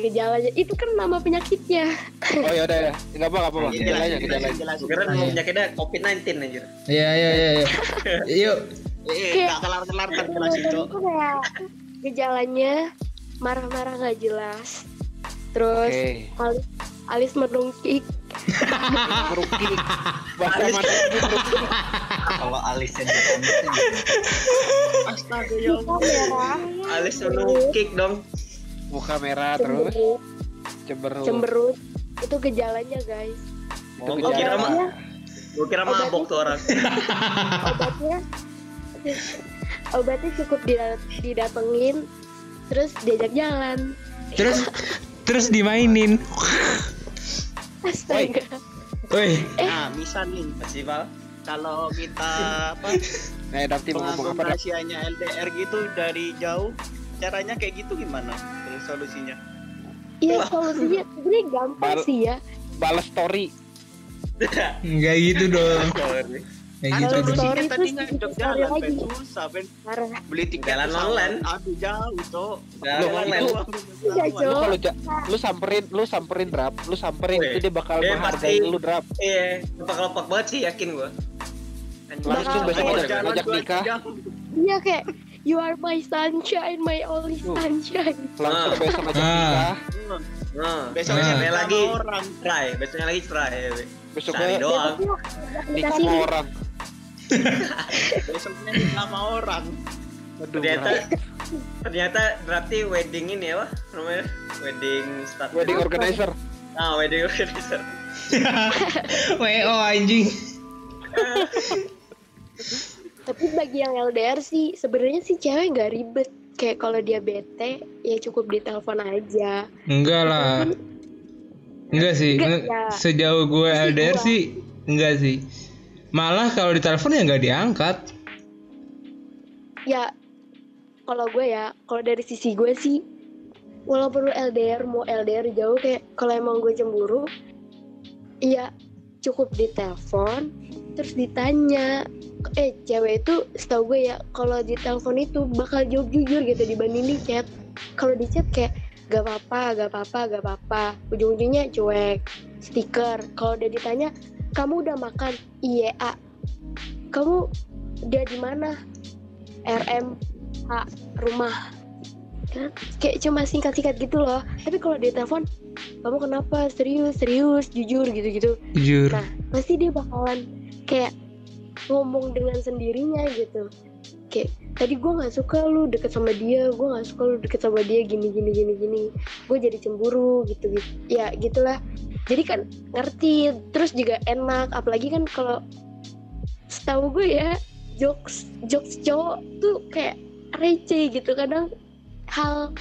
gejalanya itu kan nama penyakitnya Oh ya udah ya. Enggak apa-apa, apa. Iya, Gejalanya, jelasin, gejalanya. jelasin, Gue kira jelasin. mau penyakitnya COVID-19 anjir. iya iya iya iya. yuk eh Kayak- gak kelar kelar kan cok itu gejalanya marah-marah nggak jelas terus alis, alis menungkik Meruki. Bahasa mana? Kalau alisnya di rambutnya gitu. astaga ya Alis menukik dong. Muka merah terus. Cemberut. Cemberut. cemberut. Itu gejalanya guys. Itu Oh, gue kira gue kira mabok tuh orang. obatnya obatnya cukup dida- didatengin terus diajak jalan. Terus terus dimainin. Astaga. Woi. Nah misal nih Masih Val? kalau kita apa Eh, ngomong apa? Daf? rahasianya LDR gitu dari jauh caranya kayak gitu gimana solusinya iya solusinya sebenarnya gampang Bal- sih ya Balas story. nggak gitu dong kan gitu solusinya terus tadi ngajak jalan lagi. susah parah beli tiket Jalan pesawat. online. aduh jauh cok Jalan Lu- online. lu- Iya, Lu Cok. kalau ja- lu samperin, lu samperin drap, lu samperin itu dia bakal Dia menghargai lu drap. Iya, kelopak-kelopak banget sih yakin gue. Langsung besok Bakal. ngajak, ngajak nikah, iya kayak you are my sunshine my only sunshine langsung Ah. besok Ah. nikah. Nah, besoknya Nah. lagi orang try, besoknya lagi try. Besoknya Cari doang. Besoknya nikah sama orang. besoknya nikah sama orang Ternyata ternyata berarti wedding ini ya, namanya wedding start. wedding organizer. Ah, wedding organizer. wo anjing tapi bagi yang LDR sih sebenarnya sih cewek nggak ribet. Kayak kalau dia bete ya cukup ditelepon aja. Enggak lah. Enggak sih. Enggak, ya. sejauh gue Sisi LDR gua. sih enggak sih. Malah kalau ditelepon ya nggak diangkat. Ya kalau gue ya kalau dari sisi gue sih walaupun lu LDR mau LDR jauh kayak kalau emang gue cemburu iya cukup ditelepon terus ditanya eh cewek itu setahu gue ya kalau di telepon itu bakal jawab jujur gitu dibanding di chat. Kalau di chat kayak gak apa-apa gak apa-apa gak apa-apa. Ujung-ujungnya cuek stiker. Kalau udah ditanya kamu udah makan? Iya A. kamu dia di mana? RM A rumah. Kan? Kayak cuma singkat-singkat gitu loh. Tapi kalau di telepon kamu kenapa? Serius serius jujur gitu-gitu. Jujur. Nah pasti dia bakalan kayak ngomong dengan sendirinya gitu. Kayak tadi gue nggak suka lu deket sama dia gue nggak suka lu deket sama dia gini gini gini gini. Gue jadi cemburu gitu gitu. Ya gitulah. Jadi kan ngerti terus juga enak. Apalagi kan kalau setahu gue ya jokes jokes cowok tuh kayak receh gitu. Kadang hal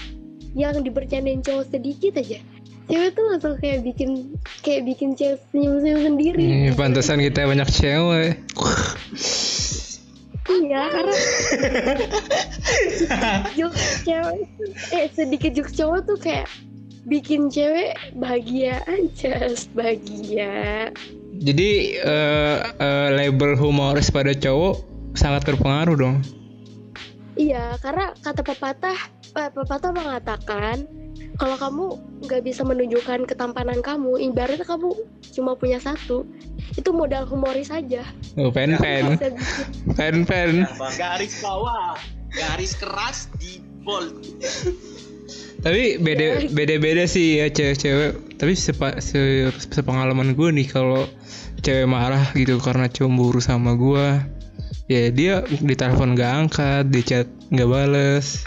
yang dibercandain cowok sedikit aja cewek tuh langsung kayak bikin kayak bikin cewek senyum senyum sendiri. Gitu. pantesan kita banyak cewek. Iya karena jokes cewek eh sedikit jokes cowok tuh kayak bikin cewek bahagia aja bahagia. Jadi eh, eh, label humoris pada cowok sangat berpengaruh dong. Iya, karena kata pepatah, eh, pepatah mengatakan kalau kamu nggak bisa menunjukkan ketampanan kamu ibaratnya kamu cuma punya satu itu modal humoris aja Oh, pen pen. Pen pen. Garis bawah, garis keras di bold. Tapi beda beda beda sih ya cewek-cewek. Tapi sepa, se, sepengalaman gue nih kalau cewek marah gitu karena cemburu sama gue, ya dia ditelepon gak angkat, di chat nggak bales.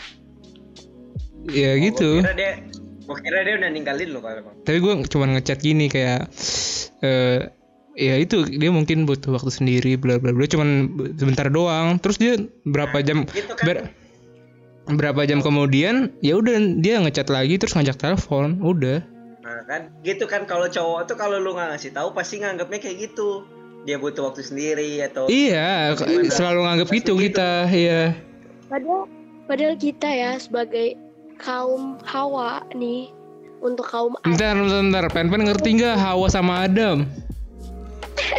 Ya gitu. Gua kira dia, gua kira dia udah ninggalin lo kalau. Tapi gue cuma ngechat gini kayak eh ya itu dia mungkin butuh waktu sendiri bla bla bla cuman sebentar doang terus dia berapa jam Gitu kan. ber- berapa jam kemudian ya udah dia ngechat lagi terus ngajak telepon udah Nah kan, gitu kan kalau cowok tuh kalau lu nggak ngasih tahu pasti nganggapnya kayak gitu. Dia butuh waktu sendiri atau iya selalu nganggap gitu gitu. kita ya padahal padahal kita ya sebagai kaum hawa nih. Untuk kaum Adam bentar bentar, bentar. pen pen ngerti nggak Hawa sama Adam?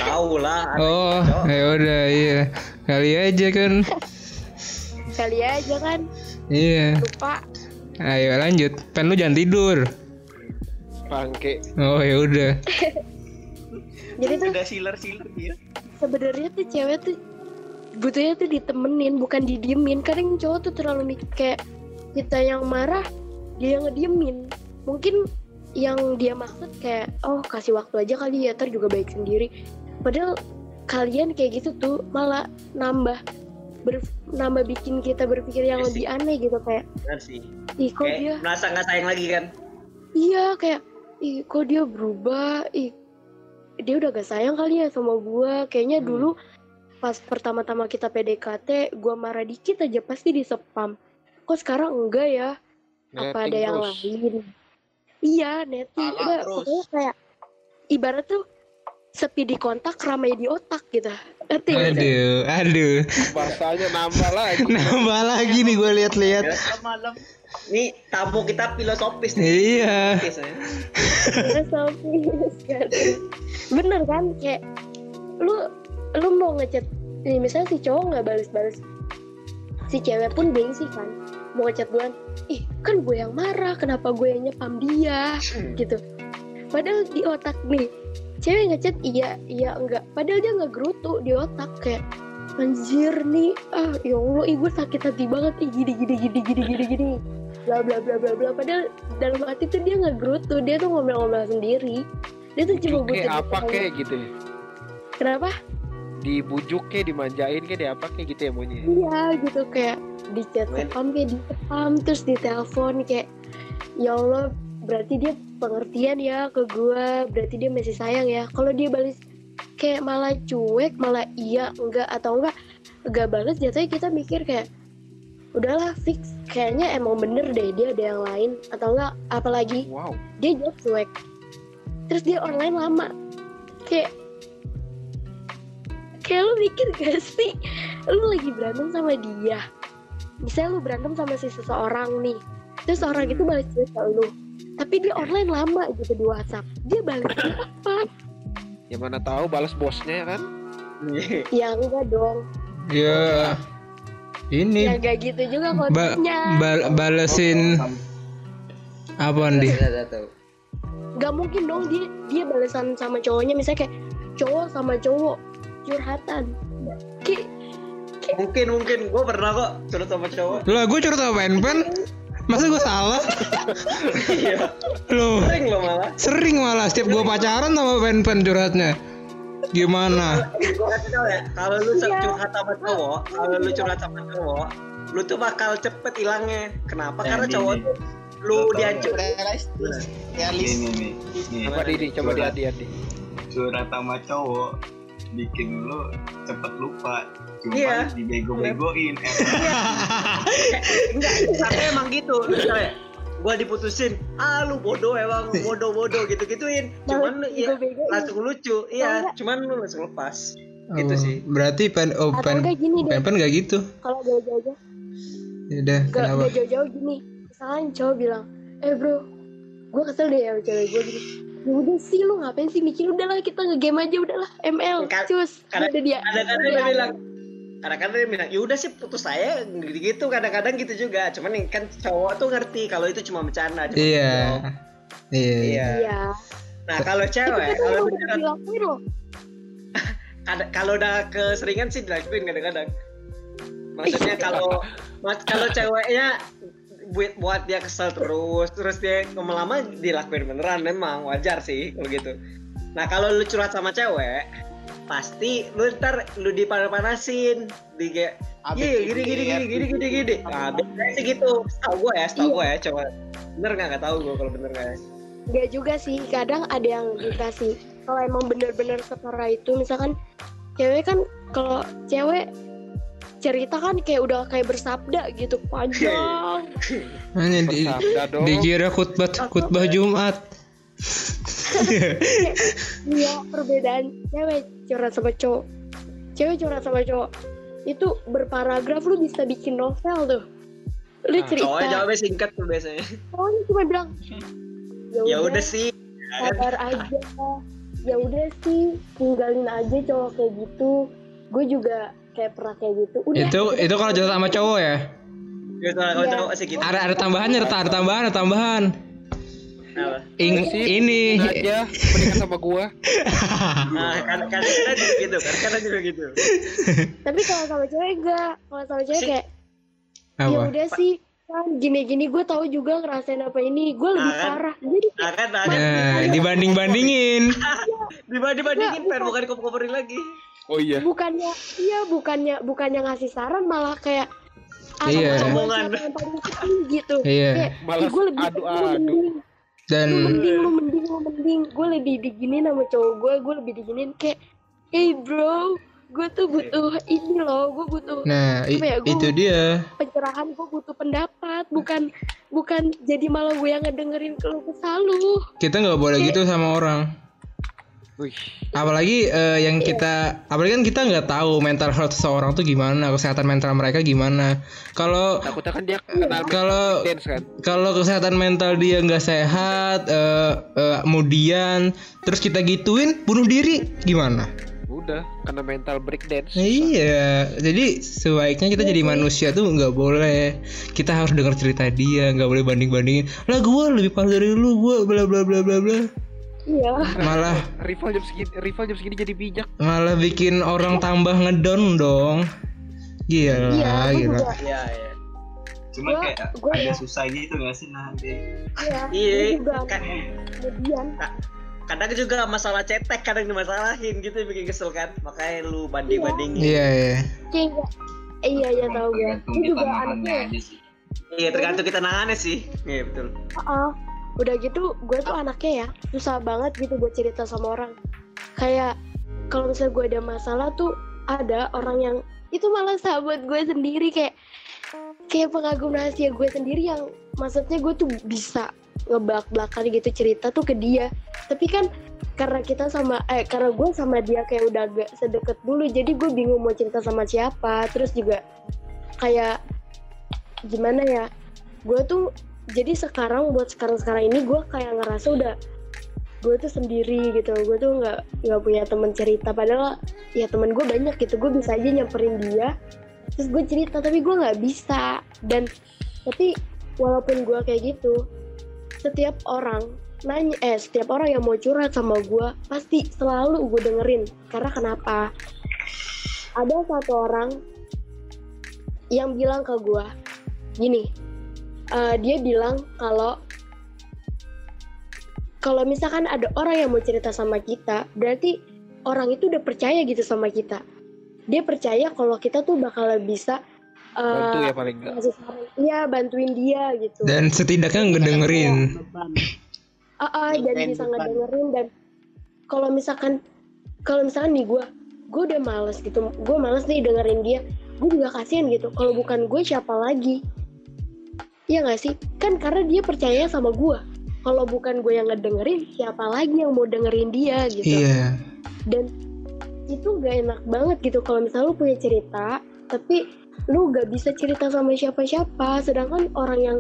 Tahu lah. ada oh ya udah iya. Kali aja kan kali aja kan? Iya. Lupa. Ayo lanjut. Pen lu jangan tidur. Bangke. oh ya udah. Jadi tuh Udah siler-siler dia. sebenarnya tuh cewek tuh butuhnya tuh ditemenin bukan didiemin. Kadang cowok tuh terlalu mikir kayak kita yang marah dia yang ngediemin mungkin yang dia maksud kayak oh kasih waktu aja kali ya ntar juga baik sendiri padahal kalian kayak gitu tuh malah nambah ber, nambah bikin kita berpikir yang Iya lebih aneh gitu kayak Benar sih. ih kok Kayak dia merasa nggak sayang lagi kan? iya kayak ih kok dia berubah ih dia udah gak sayang kali ya sama gua kayaknya Hmm. dulu pas pertama-tama kita PDKT gua marah dikit aja pasti di spam kok sekarang enggak ya apa ada Netting yang terus. lain iya netting udah terus. pokoknya kayak ibarat tuh sepi di kontak ramai di otak gitu ngerti aduh aduh Bahasanya nambah lagi. nambah lagi nih gue lihat-lihat Malam Nih tamu kita filosofis nih. iya Filosofis, ya. Filosofis kan. bener kan kayak lu lu mau ngechat nih misalnya si cowok nggak balas-balas si cewek pun gengsi kan mau ngechat duluan ih kan gue yang marah kenapa gue yang nyepam dia? Gitu. Padahal di otak nih cewek ngechat iya iya enggak. Padahal dia nggak gerutu di otak kayak anjir nih ah ya allah ih gue sakit hati banget ih gini gini gini gini gini gini. Bla bla bla bla bla. Padahal dalam hati tuh dia nggak gerutu dia tuh ngomel-ngomel sendiri. Dia tuh cuma butuh apa kayak gitu ya. kenapa Dibujuk kayak dimanjain kayak di apa kayak gitu ya maunya. iya gitu kayak di spam kayak di spam terus di telepon kayak ya Allah berarti dia pengertian ya ke gua berarti dia masih sayang ya kalau dia balas kayak malah cuek malah iya enggak atau enggak enggak balas jatuhnya kita mikir kayak udahlah fix kayaknya emang bener deh dia ada yang lain atau enggak apalagi Wow. dia jawab cuek terus dia online lama kayak kayak lu mikir gak sih? Lu lagi berantem sama dia. Misalnya lu berantem sama si seseorang nih terus orang itu balas cuek ke lu tapi dia online lama gitu di WhatsApp. Dia balas apa? Ya mana tahu balas bosnya ya kan? ya enggak dong. Ya ini ya gak gitu juga ba kontennya ba- balesin apa nih gak mungkin dong dia dia balasan sama cowoknya. Misalnya kayak cowok sama cowok curhatan Mungkin mungkin gue pernah kok curhat sama cowok. lah gue curhat sama pen pen masa gue salah Iya. loh Sering lo malah. sering malah setiap gue pacaran sama pen pen curhatnya gimana Gue kasih tau ya, kalau lu Iya. curhat sama cowok, kalau lu curhat sama cowok, lu tuh bakal cepet hilangnya. Kenapa? Karena cowok tuh lu dihancur. realistis. Nih nih. nih. Coba Didi, coba. Curhat sama cowok bikin lu cepet lupa. Cuma Iya. dibego-begoin. Eh, Enggak, tapi emang gitu. Misalnya, gua diputusin, ah lu bodoh emang bodoh bodoh gitu gituin. Cuman ya langsung lucu, Oh, iya. enggak. Cuman lu langsung lepas. Gitu Oh, sih. berarti pen oh pen deh pen pen gak gitu kalau jauh-jauh Ya udah gak, kenapa gak jauh-jauh gini misalnya cowok bilang eh bro gue kesel deh sama cewek gue gini ya udah sih lu ngapain sih mikir udahlah kita ngegame aja udahlah ML cus kadang- ada dia Kadang-kadang Ada dia dia. bilang, kadang-kadang dia bilang ya udah sih putus saya gitu kadang-kadang gitu juga cuman yang kan cowok tuh ngerti kalau itu cuma bercanda cuma Iya. joke. Iya. iya Iya. nah kalau cewek kalau udah beneran kalau udah keseringan sih dilakuin kadang-kadang maksudnya kalau mas- kalau ceweknya buat buat dia kesel terus terus dia lama-lama dilakuin beneran memang wajar sih kalau gitu. Nah kalau lu curhat sama cewek pasti lu ntar lu dipanas-panasin di kayak iya gini gini gini gini gini gini. nah biasanya sih gitu. Setahu gue ya setahu Iya. gue ya coba. Bener nggak? Nggak tahu gue kalau bener nggak ya. Enggak juga sih, kadang ada yang dikasih. Kalau emang bener-bener separah itu, misalkan cewek kan, kalau cewek cerita kan kayak udah kayak bersabda gitu panjang. Hanya di, dikira khutbah khutbah Jumat. Iya perbedaan cewek curhat sama cowok. Cewek curhat sama cowok itu berparagraf lu bisa bikin novel tuh. Lu Ah, cerita. cowoknya jawabnya singkat tuh biasanya Cowoknya cuma bilang ya udah sih sabar aja ya udah sih tinggalin aja cowok kayak gitu gue juga kayak pernah kayak gitu udah itu itu kalau cerita sama cowok ya. gitu kalau Iya. cowok sih gitu Ada ada tambahannya, ada, ada tambahan, ada tambahan. Apa? Ing- Sip, ini aja menikah sama gua Nah, kan kadang-kadang juga gitu, kadang-kadang juga gitu. tapi kalau sama cewek enggak kalau sama cewek kayak ya udah sih kan gini-gini gue tahu juga ngerasain apa ini gue lebih Ah, kan? parah jadi Nah, kan, nah, kan. Nah, dibanding bandingin. Dibanding bandingin, pengen bukan cover-coverin lagi. Oh iya bukannya iya bukannya bukannya ngasih saran malah kayak ah, Iya. Omongan. gitu Iya. kayak Malah gue lebih lu mending Dan lu mending lu mending lu mending gue lebih diginin sama cowok gue gue lebih diginin kayak hey bro gue tuh butuh ini loh gue butuh nah ya, gua- itu dia. pencerahan gue butuh pendapat bukan bukan jadi malah gue yang ngedengerin keluh kesah lu Kita nggak boleh gitu sama orang. Wih, Apalagi eh, yang kita, apalagi kan kita nggak tahu mental health seseorang tuh gimana, kesehatan mental mereka gimana. Kalau takutnya kan dia kalau kan kalau kesehatan mental dia nggak sehat, eh, eh, kemudian terus kita gituin bunuh diri gimana? udah kena mental break dance Iya, jadi sebaiknya kita jadi manusia tuh nggak boleh. Kita harus dengar cerita dia, nggak boleh banding bandingin. Lah gue lebih parah dari lu, gue bla bla bla bla bla. Iya Malah rival jam segini rival jam segini jadi bijak malah bikin orang tambah ngedon dong. Gila, iya gila. Iya, iya. Cuma Gua- kayak gua agak ya. susah gitu gak sih nanti iya Iya, kan kemudian kadang juga masalah cetek kadang dimasalahin gitu bikin kesel kan. Makanya lu banding-bandingin. Iya, iya. nggak- eh, iya iya tahu gue kita juga sih Iya, tergantung kita nangannya sih. Iya, betul. Heeh. Udah gitu gue tuh anaknya ya susah banget gitu buat cerita sama orang. Kayak kalau misalnya gue ada masalah tuh ada orang yang itu malah sahabat gue sendiri kayak kayak pengagum rahasia gue sendiri yang maksudnya gue tuh bisa ngebelak belakan gitu cerita tuh ke dia. Tapi kan karena kita sama eh karena gue sama dia kayak udah agak sedekat dulu jadi gue bingung mau cerita sama siapa. Terus juga kayak gimana ya gue tuh jadi sekarang buat sekarang sekarang ini gue kayak ngerasa udah gue tuh sendiri gitu. Gue tuh nggak nggak punya temen cerita. Padahal ya temen gue banyak gitu. Gue bisa aja nyamperin dia terus gue cerita. Tapi gue nggak bisa. Dan tapi walaupun gue kayak gitu setiap orang nanya eh setiap orang yang mau curhat sama gue pasti selalu gue dengerin. Karena kenapa? Ada satu orang yang bilang ke gue gini eh, dia bilang kalau kalau misalkan ada orang yang mau cerita sama kita berarti orang itu udah percaya gitu sama kita. Dia percaya kalau kita tuh bakal bisa eh, bantu ya paling enggak iya bantuin dia gitu. Dan setidaknya ngedengerin. Ah, ah, dan bisa ngedengerin dan kalau misalkan kalau misalkan nih gue gue udah males gitu. Gue males nih dengerin dia. Gue juga kasihan gitu. Kalau bukan gue siapa lagi Iya gak sih? Kan karena dia percaya sama gue kalau bukan gue yang ngedengerin siapa lagi yang mau dengerin dia gitu. Iya. dan itu gak enak banget gitu. Kalau misalnya lu punya cerita tapi lu gak bisa cerita sama siapa-siapa sedangkan orang yang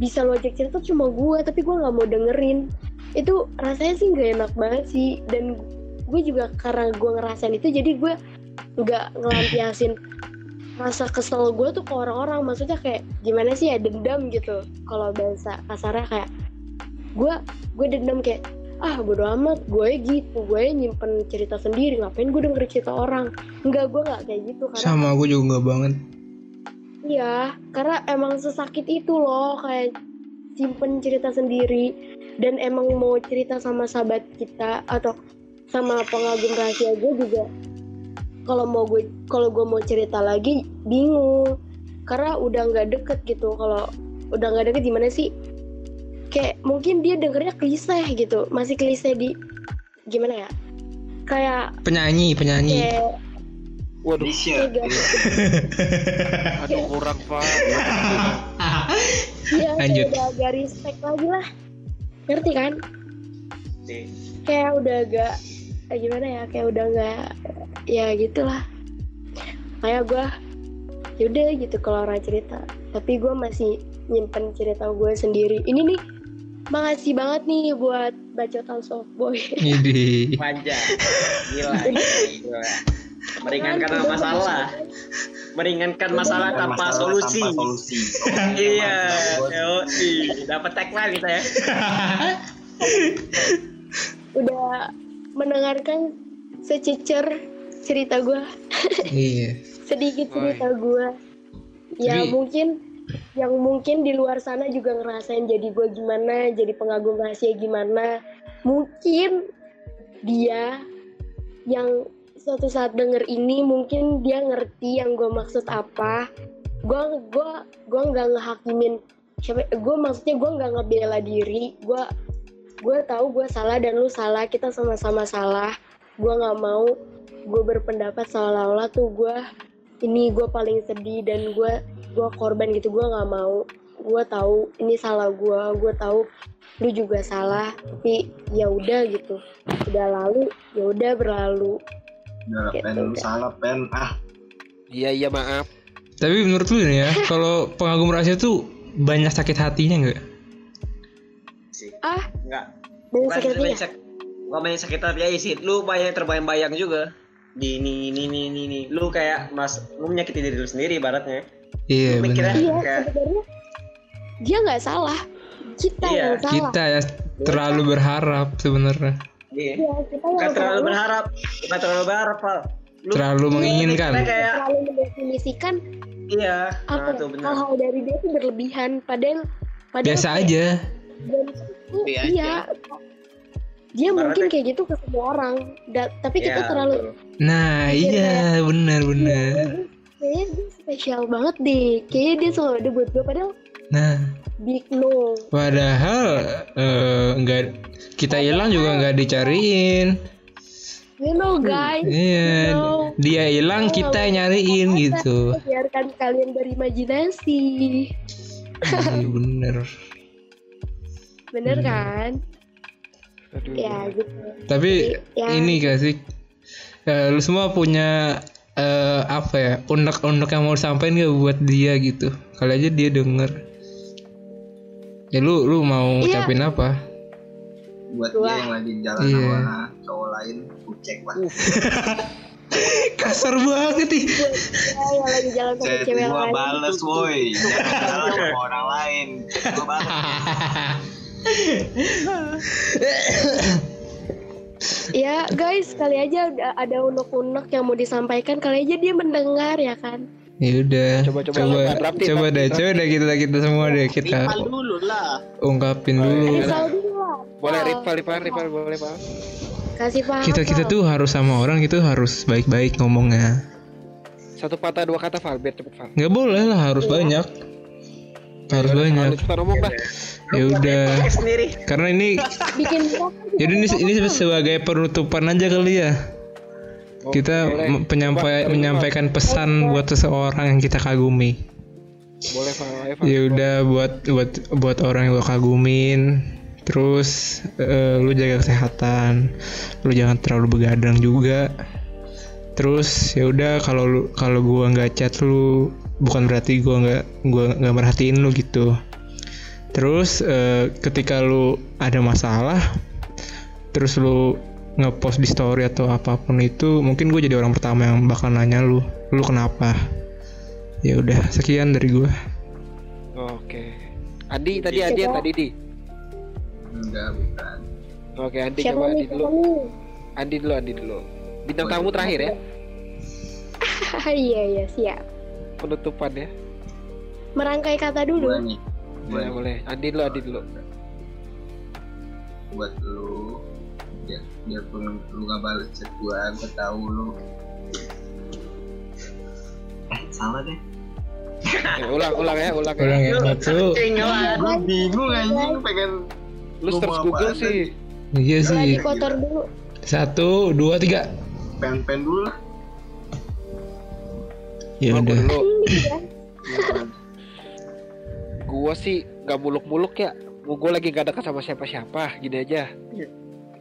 bisa lo ajak cerita cuma gue tapi gue nggak mau dengerin. Itu rasanya sih gak enak banget sih. Dan gue juga karena gue ngerasain itu jadi gue nggak ngelampiasin rasa kesel gue tuh ke orang-orang maksudnya kayak gimana sih ya dendam gitu. Kalau bahasa kasarnya kayak gue gue dendam kayak ah bodo amat gue gitu gue nyimpen cerita sendiri ngapain gue denger cerita orang? Enggak gue nggak kayak gitu karena sama gue juga nggak banget. Iya, karena emang sesakit itu loh kayak simpen cerita sendiri. Dan emang mau cerita sama sahabat kita atau sama pengagum rahasia gue juga kalau mau gue kalau gue mau cerita lagi bingung karena udah nggak deket gitu kalau udah nggak deket gimana sih kayak mungkin dia dengernya klise gitu masih klise di gimana ya kayak penyanyi penyanyi kayak Waduh, Nisha kayak aduh kurang pak. Iya, Lanjut. udah agak respect lagi lah. Ngerti kan? Nih. Kayak udah agak eh, gimana ya? Kayak udah nggak ya gitulah. Kayak gue yaudah gitu kalau orang cerita. Tapi gue masih nyimpen cerita gue sendiri. Ini nih makasih banget nih buat bacotan softboy. Ini Manja. Gila. gila. Meringankan masalah. Meringankan masalah tanpa Masalah solusi. tanpa solusi Iya, yoi. Dapat tagline kita ya. udah mendengarkan sececer cerita gue. iya. Sedikit cerita gue ya Tapi- mungkin yang mungkin di luar sana juga ngerasain jadi gue gimana jadi pengagum rahasia gimana. Mungkin dia yang suatu saat denger ini mungkin dia ngerti yang gue maksud apa. Gue gue gue nggak ngehakimin siapa gue maksudnya gue nggak ngebela diri. Gue gue tahu gue salah dan lu salah kita sama-sama salah. Gue nggak mau gue berpendapat seolah-olah tuh gue ini gue paling sedih dan gue gue korban gitu. Gue nggak mau. Gue tahu ini salah gue. Gue tahu lu juga salah. Tapi ya udah gitu. Udah lalu ya udah berlalu. Udah Gitu, pen. Lu salah pen. Ah. Iya iya maaf. tapi menurut lu nih ya kalau pengagum rahasia tuh banyak sakit hatinya nggak? Ah? Sakitnya banyak sak- bukan banyak sakit hati aja sih. Lu banyak terbayang-bayang juga. Di ini ini ini ini, ini. Lu kayak mas lu menyakiti diri lu sendiri ibaratnya. iya Lu mikirnya benar iya kayak sebenarnya dia nggak salah kita Iya, yang salah kita ya terlalu berharap sebenarnya iya. Iya, kita Bukan terlalu salah. berharap, bukan terlalu berharap, Pal. Lu Terlalu lu menginginkan. kayak terlalu mendefinisikan iya, apa nah ya, tuh benar. hal-hal dari dia tuh berlebihan padahal padahal biasa kayak- aja dan itu Iya iya dia Ibaratnya- mungkin kayak gitu ke semua orang. Da- tapi kita Iya, terlalu nah iya. benar benar kayaknya dia spesial banget deh. Kayaknya dia selalu ada buat gue padahal nah. Big no. Padahal eh, nggak kita hilang juga nggak dicariin. You know guys. Iya No. dia hilang kita yang nyariin gitu. biarkan kalian berimajinasi. Iya bener. Bener Hmm. kan Aduh. ya gitu. Tapi Ya. ini gak sih? Eh, lu semua punya eh, apa ya unek-unek yang mau disampaikan gak buat dia gitu? Kali aja dia denger. Ya lu lu mau Iya. ucapin apa? Buat Wah. dia yang lagi jalan Iya. sama cowok lain kucek lah kasar banget nih. Ya, yang lagi jalan sama cewek gua lain. bales woi. Jangan jalan sama orang lain. Gua bales ya guys kali aja ada, ada unek-unek yang mau disampaikan. Kali aja dia mendengar ya kan? Ya udah. Coba, coba, coba coba. Coba rapti, deh coba deh kita kita semua deh kita Rival dulu lah. ungkapin dulu. Lah. Boleh rival rival rival boleh pak. kasih paham kita kita tuh harus sama orang itu harus baik-baik ngomongnya. Satu patah dua kata Val biar cepet Val. nggak boleh lah harus banyak. Harus banyak. cepetan ngomong dah. Ya udah. Sendiri. karena ini bikin jadi ini ini sebagai penutupan aja kali ya. Oh, kita boleh. penyampai menyampaikan pesan buat seseorang yang kita kagumi. Boleh ya udah buat buat buat orang yang lo kagumin. Terus eh, lu jaga kesehatan. Lu jangan terlalu begadang juga. Terus ya udah kalau lu kalau gua nggak chat lu bukan berarti gua nggak gua nggak merhatiin lu gitu terus eh, ketika lu ada masalah terus lu ngepost di story atau apa pun itu mungkin gue jadi orang pertama yang bakal nanya lu lu kenapa Ya udah, sekian dari gua. Oke. Andi tadi Andi yang tadi di. Enggak, bukan. Oke, Andi Siapa coba? Andi dulu. Andi dulu, Andi dulu. Bintang tamu terakhir ya, Iya iya siap. penutupan ya. Merangkai kata dulu. nih. Boleh, boleh. Andi dulu, Andi dulu. buat lu ya biarpun lu gak balas chat gua gua tahu lu eh salah deh Eh, ulang, ulang ya, ulang Ulang ya. ya, satu. Gua bingung anjing pengen Lu search Google sih. Iya Lagi sih. kotor dulu. Satu, dua, tiga. pen pen dulu lah Ya udah. Gua sih gak muluk-muluk ya. Gua gua lagi gak dekat sama siapa-siapa, gini aja.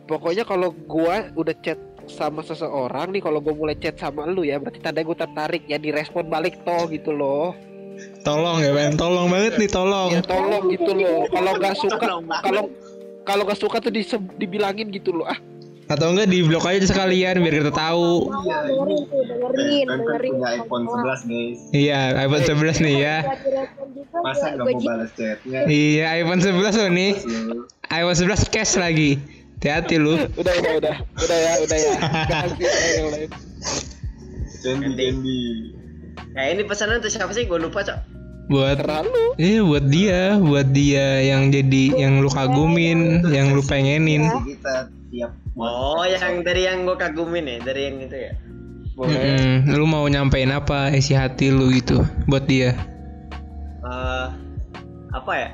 Pokoknya kalau gua udah chat sama seseorang nih, kalau gua mulai chat sama lu ya, berarti tanda gua tertarik ya direspon balik toh gitu loh. Tolong ya, Ben. Tolong banget nih, tolong. Ya tolong gitu loh. Kalau nggak suka, kalau kalau nggak suka tuh dibilangin gitu loh. Ah, Atau enggak di blok aja sekalian biar kita tahu. iya dengerin ini tuh, dengerin, dengerin. punya iPhone 11 guys Iya, iPhone 11 nih ya. masa gak mau balas chatnya Iya, iPhone 11 loh nih. Lu. iPhone 11 cash lagi. Hati-hati lu. udah udah udah udah ya udah ya. Ganti yang lain. Candy Candy Nah ini pesanan tuh siapa sih? Gue lupa cok. Buat Terlalu. Iya buat dia, buat dia yang jadi yang lu kagumin, yang lu pengenin. kita tiap Oh yang dari yang gue kagumin ya, dari yang itu ya. Boleh. Mm-mm. Lu mau nyampein apa isi hati lu gitu buat dia? Eh, apa ya?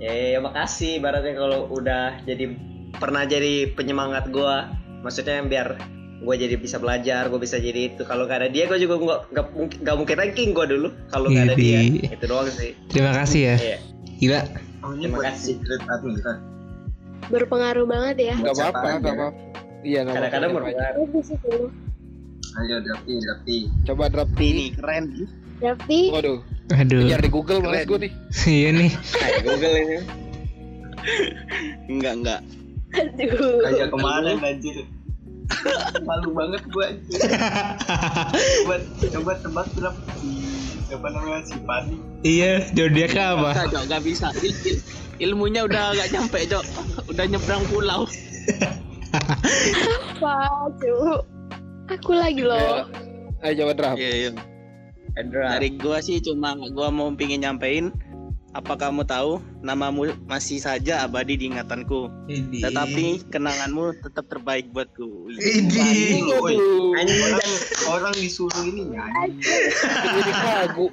Ya, ya makasih ibaratnya kalau udah jadi pernah jadi penyemangat gue maksudnya biar gue jadi bisa belajar gue bisa jadi itu kalau gak ada dia gue juga nggak nggak mungkin nggak mungkin ranking gue dulu kalau nggak ada dia Idih. itu doang sih Terima kasih ya. Iya. Gila. Oh, Terima buat kasih. kan? Berpengaruh banget ya. Gak apa-apa, gak aja? apa-apa. Iya, gak apa-apa. kadang-kadang berpengaruh. Ayo Dapi, Dapi. Coba drop Ini keren. Tapi Waduh, Aduh. kejar di Google males gue nih. iya nih. Kayak Google ini Enggak enggak. aduh. Kayak kemarin anjir. Malu banget gua anjir. coba coba tebak berapa si siapa namanya si Padi. iya, zodiak apa? Bisa, Jok, nggak bisa. Il- il- ilmunya udah nggak nyampe, Jok. Udah nyebrang pulau. Apa, cu? Aku lagi loh. Ayo coba drop. Iya, iya. Dari gua sih cuma gua mau pingin nyampein apa kamu tahu namamu masih saja abadi di ingatanku tetapi kenanganmu tetap terbaik buatku Ini. Orang orang disuruh ini lagu.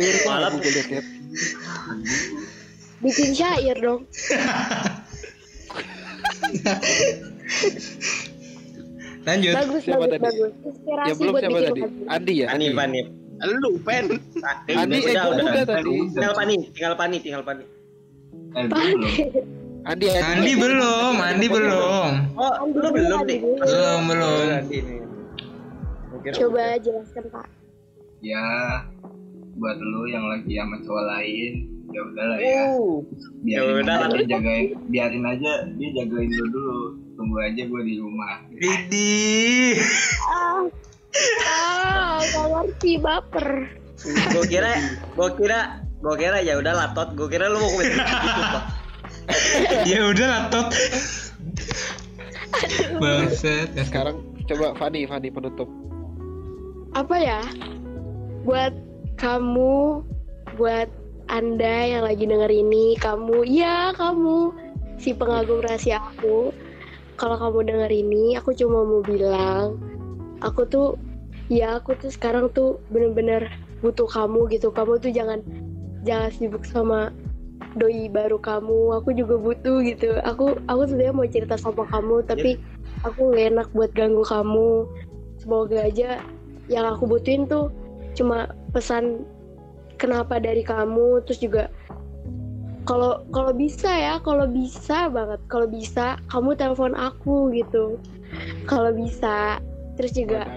Liat liat. Bikin syair dong. Lanjut. Bagus, Siapa bagus, tadi? bagus. Inspirasi Ya belum siapa tadi? lagu. Andi ya? Pani Pani lu pen Andi eh udah, udah. udah tadi. tinggal Pani tinggal Pani tinggal Pani belum. Andi Andi. Belum, Andi belum. oh Andi lu belum nih. Belum, belum. Coba jelaskan Pak. Ya buat lu yang lagi sama cowok lain, ya udahlah ya. Uh, Biarin Ya udah. aja dia jagain, biarin aja dia jagain lu dulu. Tunggu aja gue di rumah. Idi. Ah, gak ngerti baper. gue kira gue kira gue kira ya udah lah tot gue kira lu mau komen gitu kok ya udah lah tot. Bangsat. Sekarang coba Fani, Fani penutup. Apa ya? Buat kamu, buat anda yang lagi denger ini, kamu, ya kamu, si pengagum rahasia aku. Kalau kamu denger ini, aku cuma mau bilang, aku tuh, ya aku tuh sekarang tuh bener-bener butuh kamu gitu. Kamu tuh jangan, jangan sibuk sama doi baru kamu. Aku juga butuh gitu. Aku, aku sebenarnya mau cerita sama kamu, tapi aku gak enak buat ganggu kamu. Semoga aja yang aku butuhin tuh cuma pesan kenapa dari kamu terus juga kalau kalau bisa ya kalau bisa banget kalau bisa kamu telepon aku gitu kalau bisa terus juga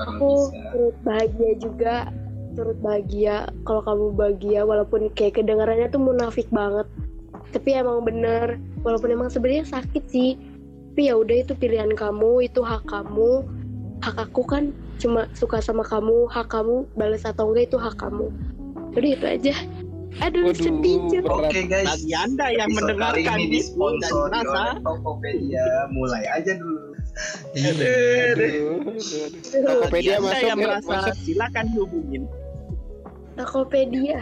aku bisa. turut bahagia juga turut bahagia kalau kamu bahagia walaupun kayak kedengarannya tuh munafik banget tapi emang bener walaupun emang sebenarnya sakit sih tapi ya udah itu pilihan kamu itu hak kamu hak aku kan cuma suka sama kamu hak kamu balas atau enggak itu hak kamu udah itu aja aduh Waduh, sedih. Oke guys. Bagi anda yang episode mendengarkan ini disponsori oleh Tokopedia. Mulai aja dulu. Iya. Aduh, aduh, aduh. Tokopedia masuk yang ya, merasa masuk. silakan hubungin. Tokopedia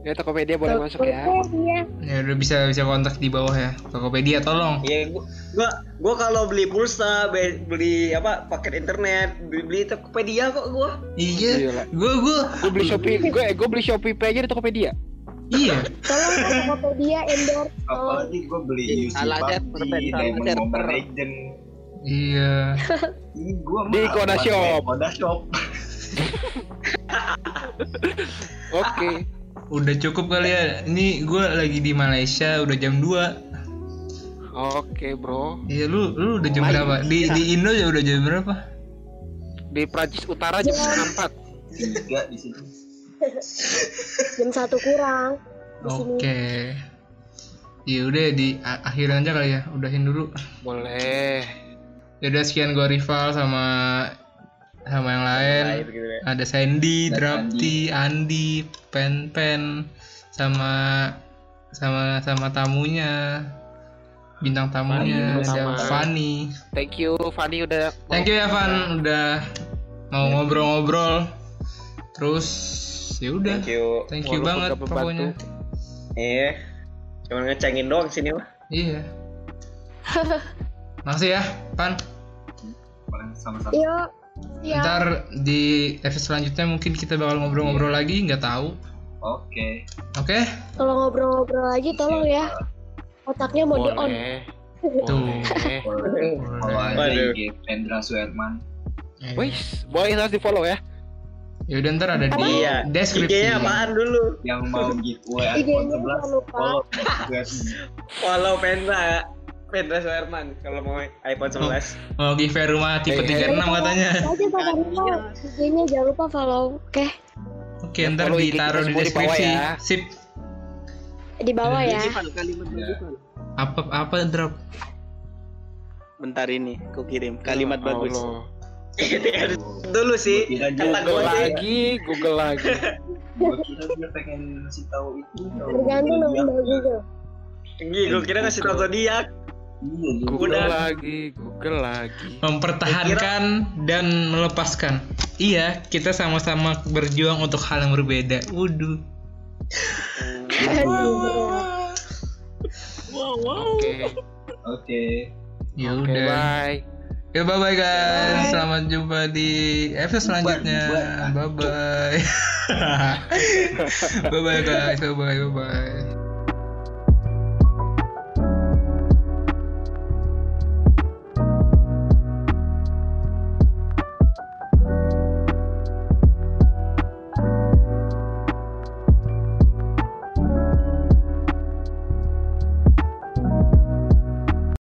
Ya Tokopedia boleh masuk ya. Tokopedia Ya udah bisa bisa kontak di bawah ya. Tokopedia tolong. Iya, gua gua, gua kalau beli pulsa, be- beli apa paket internet, beli, beli Tokopedia kok gua. Iya. Gila. Gue gue Gue beli Shopee, gue gue beli Shopee Pay aja di Tokopedia. iya. tolong Tokopedia endorse Apalagi gue beli UC salah Diamond Mobile. Legend. Iya. Ini gue Di Koda Shop. Koda Shop. Oke. Udah cukup kali ya. Ini gue lagi di Malaysia udah jam 2 Oke, Bro. Iya lu lu udah jam berapa? Di di Indo ya udah jam berapa? Di Prancis Utara jam setengah 4. Tiga di situ. jam satu kurang sini Oke. Ya udah di a- akhirin aja kali ya. Udahin dulu. Boleh. Ya udah sekian gua rival sama sama yang lain. Lain gitu ya. Ada Sandy, Drafty, Andi, Pen Pen sama sama sama tamunya bintang tamunya Fanny ada. Fanny. Thank you Fanny udah Thank you ya Van udah mau ngobrol-ngobrol. Terus ya udah. Thank you. Thank you Walaupun banget pokoknya. Iya. Cuma ngecengin doang sini mah. Iya. Makasih ya, Pan. Boleh sama-sama. yuk ya Ntar di episode selanjutnya mungkin kita bakal ngobrol-ngobrol lagi, nggak tahu. Oke. Oke? kalau ngobrol-ngobrol lagi tolong ya otaknya mau di on Boleh. Tuh. Boleh. Boleh. Follow aja Waduh. IG Pendra Suherman. Wis, boleh harus di follow ya. Ya udah ntar ada di Iya. deskripsi. IG-nya apaan dulu? Yang mau giveaway iPhone 11 jangan lupa. follow. Follow Pendra. Pendra Suherman kalau mau iPhone 11. Mau giveaway rumah tipe Eh, eh. 36 katanya. aja Pak IG-nya jangan lupa follow oke Oke, ntar follow IG ditaruh di semua di bawah deskripsi. ya. Sip. di bawah ya Ya. Apa apa drop? Bentar ini, ku kirim kalimat Ya bagus. Allah. dulu sih. Kata sih. lagi, Google lagi. Gue kira dia pengen ngasih tahu itu. tergantung dong Iya. dari Google Tinggi, gua kira ngasih tau zodiak. Google Udah. lagi, Google lagi. Mempertahankan dan melepaskan. Iya, kita sama-sama berjuang untuk hal yang berbeda. Wuduh. Oke. Oke. Ya Oke, udah. bye. Ya bye bye guys. Selamat jumpa di episode selanjutnya. Bye bye. bye bye guys. Bye bye bye bye.